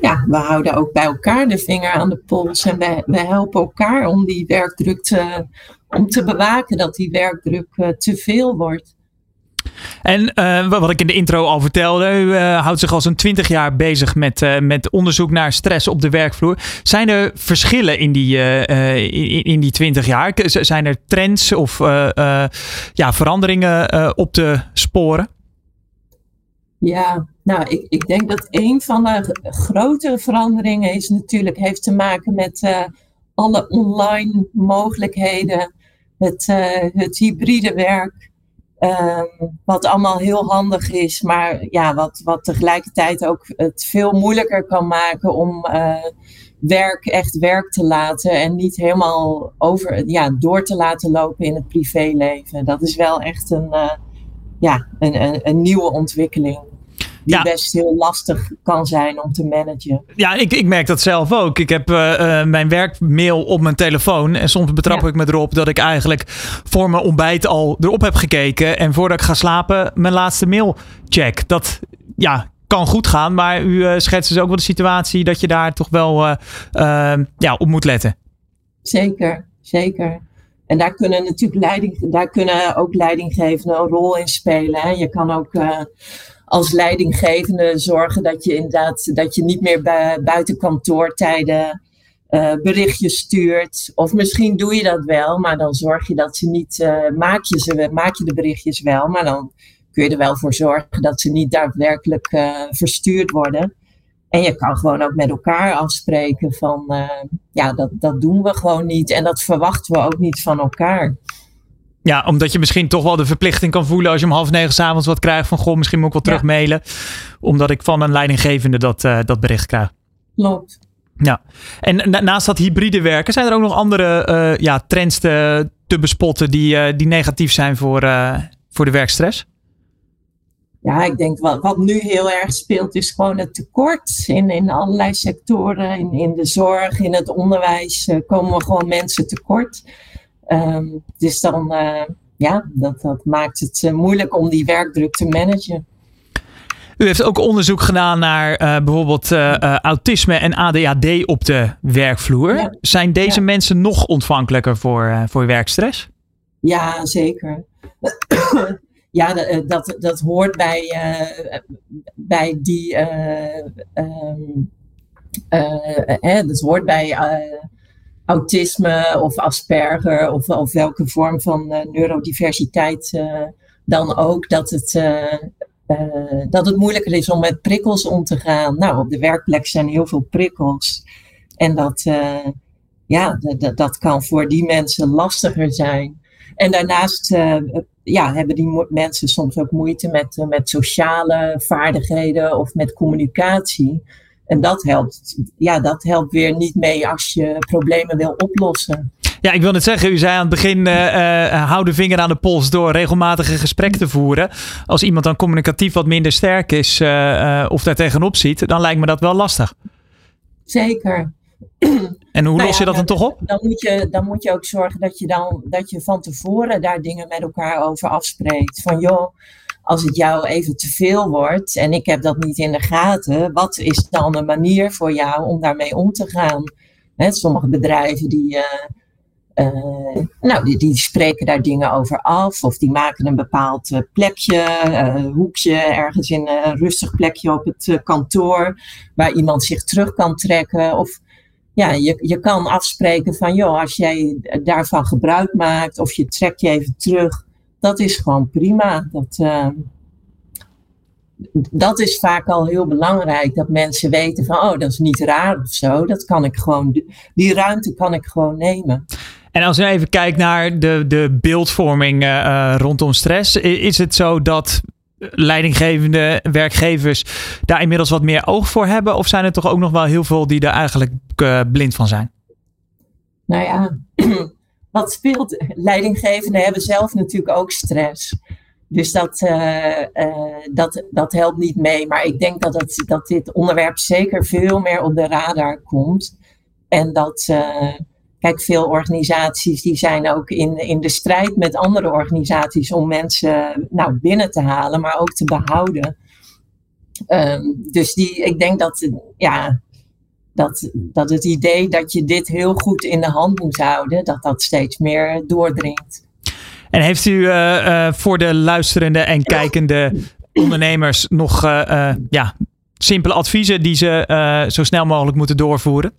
ja, we houden ook bij elkaar de vinger aan de pols. En we, we helpen elkaar om die werkdruk te, om te bewaken dat die werkdruk te veel wordt. En uh, wat ik in de intro al vertelde, u uh, houdt zich al zo'n 20 jaar bezig met, uh, met onderzoek naar stress op de werkvloer. Zijn er verschillen in die, in, in, die 20 jaar? Zijn er trends of ja, veranderingen op te sporen? Ja, nou, ik, ik denk dat een van de grote veranderingen is natuurlijk heeft te maken met alle online mogelijkheden, het, het hybride werk. Um, wat allemaal heel handig is, maar ja, wat, wat tegelijkertijd ook het veel moeilijker kan maken om uh, werk echt werk te laten en niet helemaal over, ja, door te laten lopen in het privéleven. Dat is wel echt een, uh, ja, een, een, een nieuwe ontwikkeling die ja. best heel lastig kan zijn om te managen. Ja, ik, ik merk dat zelf ook. Ik heb uh, mijn werkmail op mijn telefoon. En soms betrap ja. ik me erop dat ik eigenlijk voor mijn ontbijt al erop heb gekeken. En voordat ik ga slapen mijn laatste mail check. Dat ja, kan goed gaan. Maar u uh, schetst dus ook wel de situatie dat je daar toch wel ja, op moet letten. Zeker, zeker. En daar kunnen natuurlijk leiding, daar kunnen ook leidinggevenden een rol in spelen. Hè. Je kan ook als leidinggevende zorgen dat je inderdaad dat je niet meer buiten kantoortijden uh, berichtjes stuurt. Of misschien doe je dat wel, maar dan zorg je dat ze niet. Uh, maak, je ze, maak je de berichtjes wel, maar dan kun je er wel voor zorgen dat ze niet daadwerkelijk uh, verstuurd worden. En je kan gewoon ook met elkaar afspreken van ja, dat, dat doen we gewoon niet. En dat verwachten we ook niet van elkaar. Ja, omdat je misschien toch wel de verplichting kan voelen als je om half negen s'avonds wat krijgt van goh, misschien moet ik wel terug mailen. Omdat ik van een leidinggevende dat, dat bericht krijg. Klopt. Ja, en naast dat hybride werken, zijn er ook nog andere uh, ja, trends te, te bespotten die, uh, die negatief zijn voor, voor de werkstress? Ja, ik denk wat, wat nu heel erg speelt is gewoon het tekort in, in allerlei sectoren. In, in de zorg, in het onderwijs komen we gewoon mensen tekort. Um, dus dan, ja, dat, dat maakt het moeilijk om die werkdruk te managen. U heeft ook onderzoek gedaan naar uh, bijvoorbeeld uh, uh, autisme en ADHD op de werkvloer. Ja. Zijn deze ja. mensen nog ontvankelijker voor, voor werkstress? Ja, zeker. ja, dat, dat, dat hoort bij, bij die. Um, hè, dat hoort bij autisme of Asperger of, of welke vorm van neurodiversiteit dan ook. Dat het uh, dat het moeilijker is om met prikkels om te gaan. Nou, op de werkplek zijn heel veel prikkels. En dat, ja, dat kan voor die mensen lastiger zijn. En daarnaast ja, hebben die mensen soms ook moeite met, met sociale vaardigheden of met communicatie. En dat helpt, ja, dat helpt weer niet mee als je problemen wil oplossen. Ja, ik wil net zeggen, u zei aan het begin, uh, hou de vinger aan de pols door regelmatige gesprekken te voeren. Als iemand dan communicatief wat minder sterk is uh, of daar tegenop ziet, dan lijkt me dat wel lastig. Zeker. En hoe nou los je dat dan, dan, toch op? Dan moet, je, dan moet je ook zorgen dat je, dan, dat je van tevoren daar dingen met elkaar over afspreekt. Van joh, als het jou even te veel wordt en ik heb dat niet in de gaten, wat is dan een manier voor jou om daarmee om te gaan? Sommige bedrijven die, uh, uh, nou, die, die, spreken daar dingen over af of die maken een bepaald uh, plekje, hoekje, ergens in een rustig plekje op het kantoor waar iemand zich terug kan trekken. Of ja, je, je kan afspreken van joh, als jij daarvan gebruik maakt of je trekt je even terug dat is gewoon prima. Dat, uh, dat is vaak al heel belangrijk. Dat mensen weten van, oh, dat is niet raar of zo. Dat kan ik gewoon, die ruimte kan ik gewoon nemen. En als we even kijkt naar de, de beeldvorming uh, rondom stress, is het zo dat leidinggevende werkgevers daar inmiddels wat meer oog voor hebben? Of zijn er toch ook nog wel heel veel die er eigenlijk uh, blind van zijn? Nou ja, wat speelt? Leidinggevenden hebben zelf natuurlijk ook stress. Dus dat, uh, uh, dat, dat helpt niet mee. Maar ik denk dat, het, dat dit onderwerp zeker veel meer op de radar komt. En dat, uh, kijk, veel organisaties die zijn ook in, in de strijd met andere organisaties om mensen nou, binnen te halen, maar ook te behouden. Um, dus die, ik denk dat, ja, dat, dat het idee dat je dit heel goed in de hand moet houden, dat dat steeds meer doordringt. En heeft u uh, uh, voor de luisterende en kijkende ondernemers nog uh, ja, simpele adviezen die ze zo snel mogelijk moeten doorvoeren?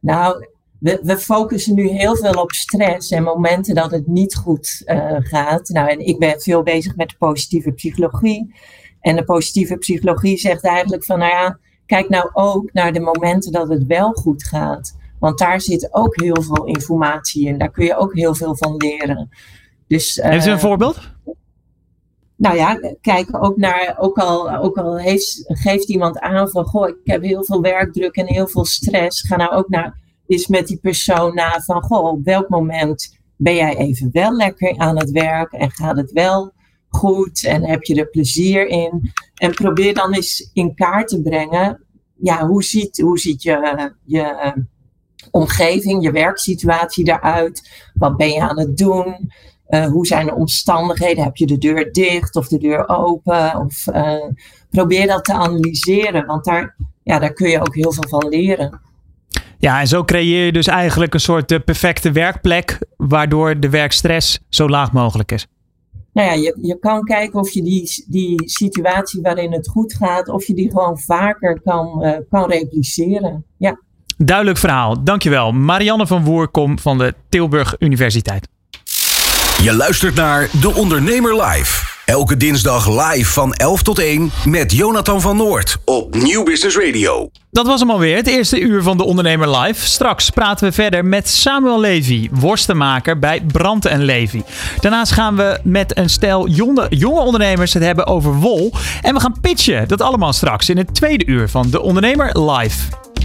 Nou, we, we, focussen nu heel veel op stress en momenten dat het niet goed gaat. Nou, en ik ben veel bezig met de positieve psychologie. En de positieve psychologie zegt eigenlijk van, nou ja, Kijk nou ook naar de momenten dat het wel goed gaat. Want daar zit ook heel veel informatie in. Daar kun je ook heel veel van leren. Dus, Heeft u een uh, voorbeeld? Nou ja, kijk ook naar, ook al, ook al heeft, geeft iemand aan van, goh, ik heb heel veel werkdruk en heel veel stress. Ga nou ook naar, eens met die persoon na van, goh, op welk moment ben jij even wel lekker aan het werk en gaat het wel goed en heb je er plezier in? En probeer dan eens in kaart te brengen, ja, hoe ziet, hoe ziet je, je omgeving, je werksituatie eruit? Wat ben je aan het doen? Uh, hoe zijn de omstandigheden? Heb je de deur dicht of de deur open? Of, uh, probeer dat te analyseren, want daar, ja, daar kun je ook heel veel van leren. Ja, en zo creëer je dus eigenlijk een soort uh, perfecte werkplek, waardoor de werkstress zo laag mogelijk is. Nou ja, je, je kan kijken of je die, die situatie waarin het goed gaat, of je die gewoon vaker kan, uh, kan repliceren. Ja. Duidelijk verhaal. Dankjewel. Marianne van Woerkom van de Tilburg Universiteit. Je luistert naar De Ondernemer Live. Elke dinsdag live van 11 tot 1 met Jonathan van Noord op Nieuw Business Radio. Dat was hem alweer, het eerste uur van De Ondernemer Live. Straks praten we verder met Samuel Levy, worstenmaker bij Brand en Levy. Daarnaast gaan we met een stel jonge, jonge ondernemers het hebben over wol. En we gaan pitchen, dat allemaal straks in het tweede uur van De Ondernemer Live.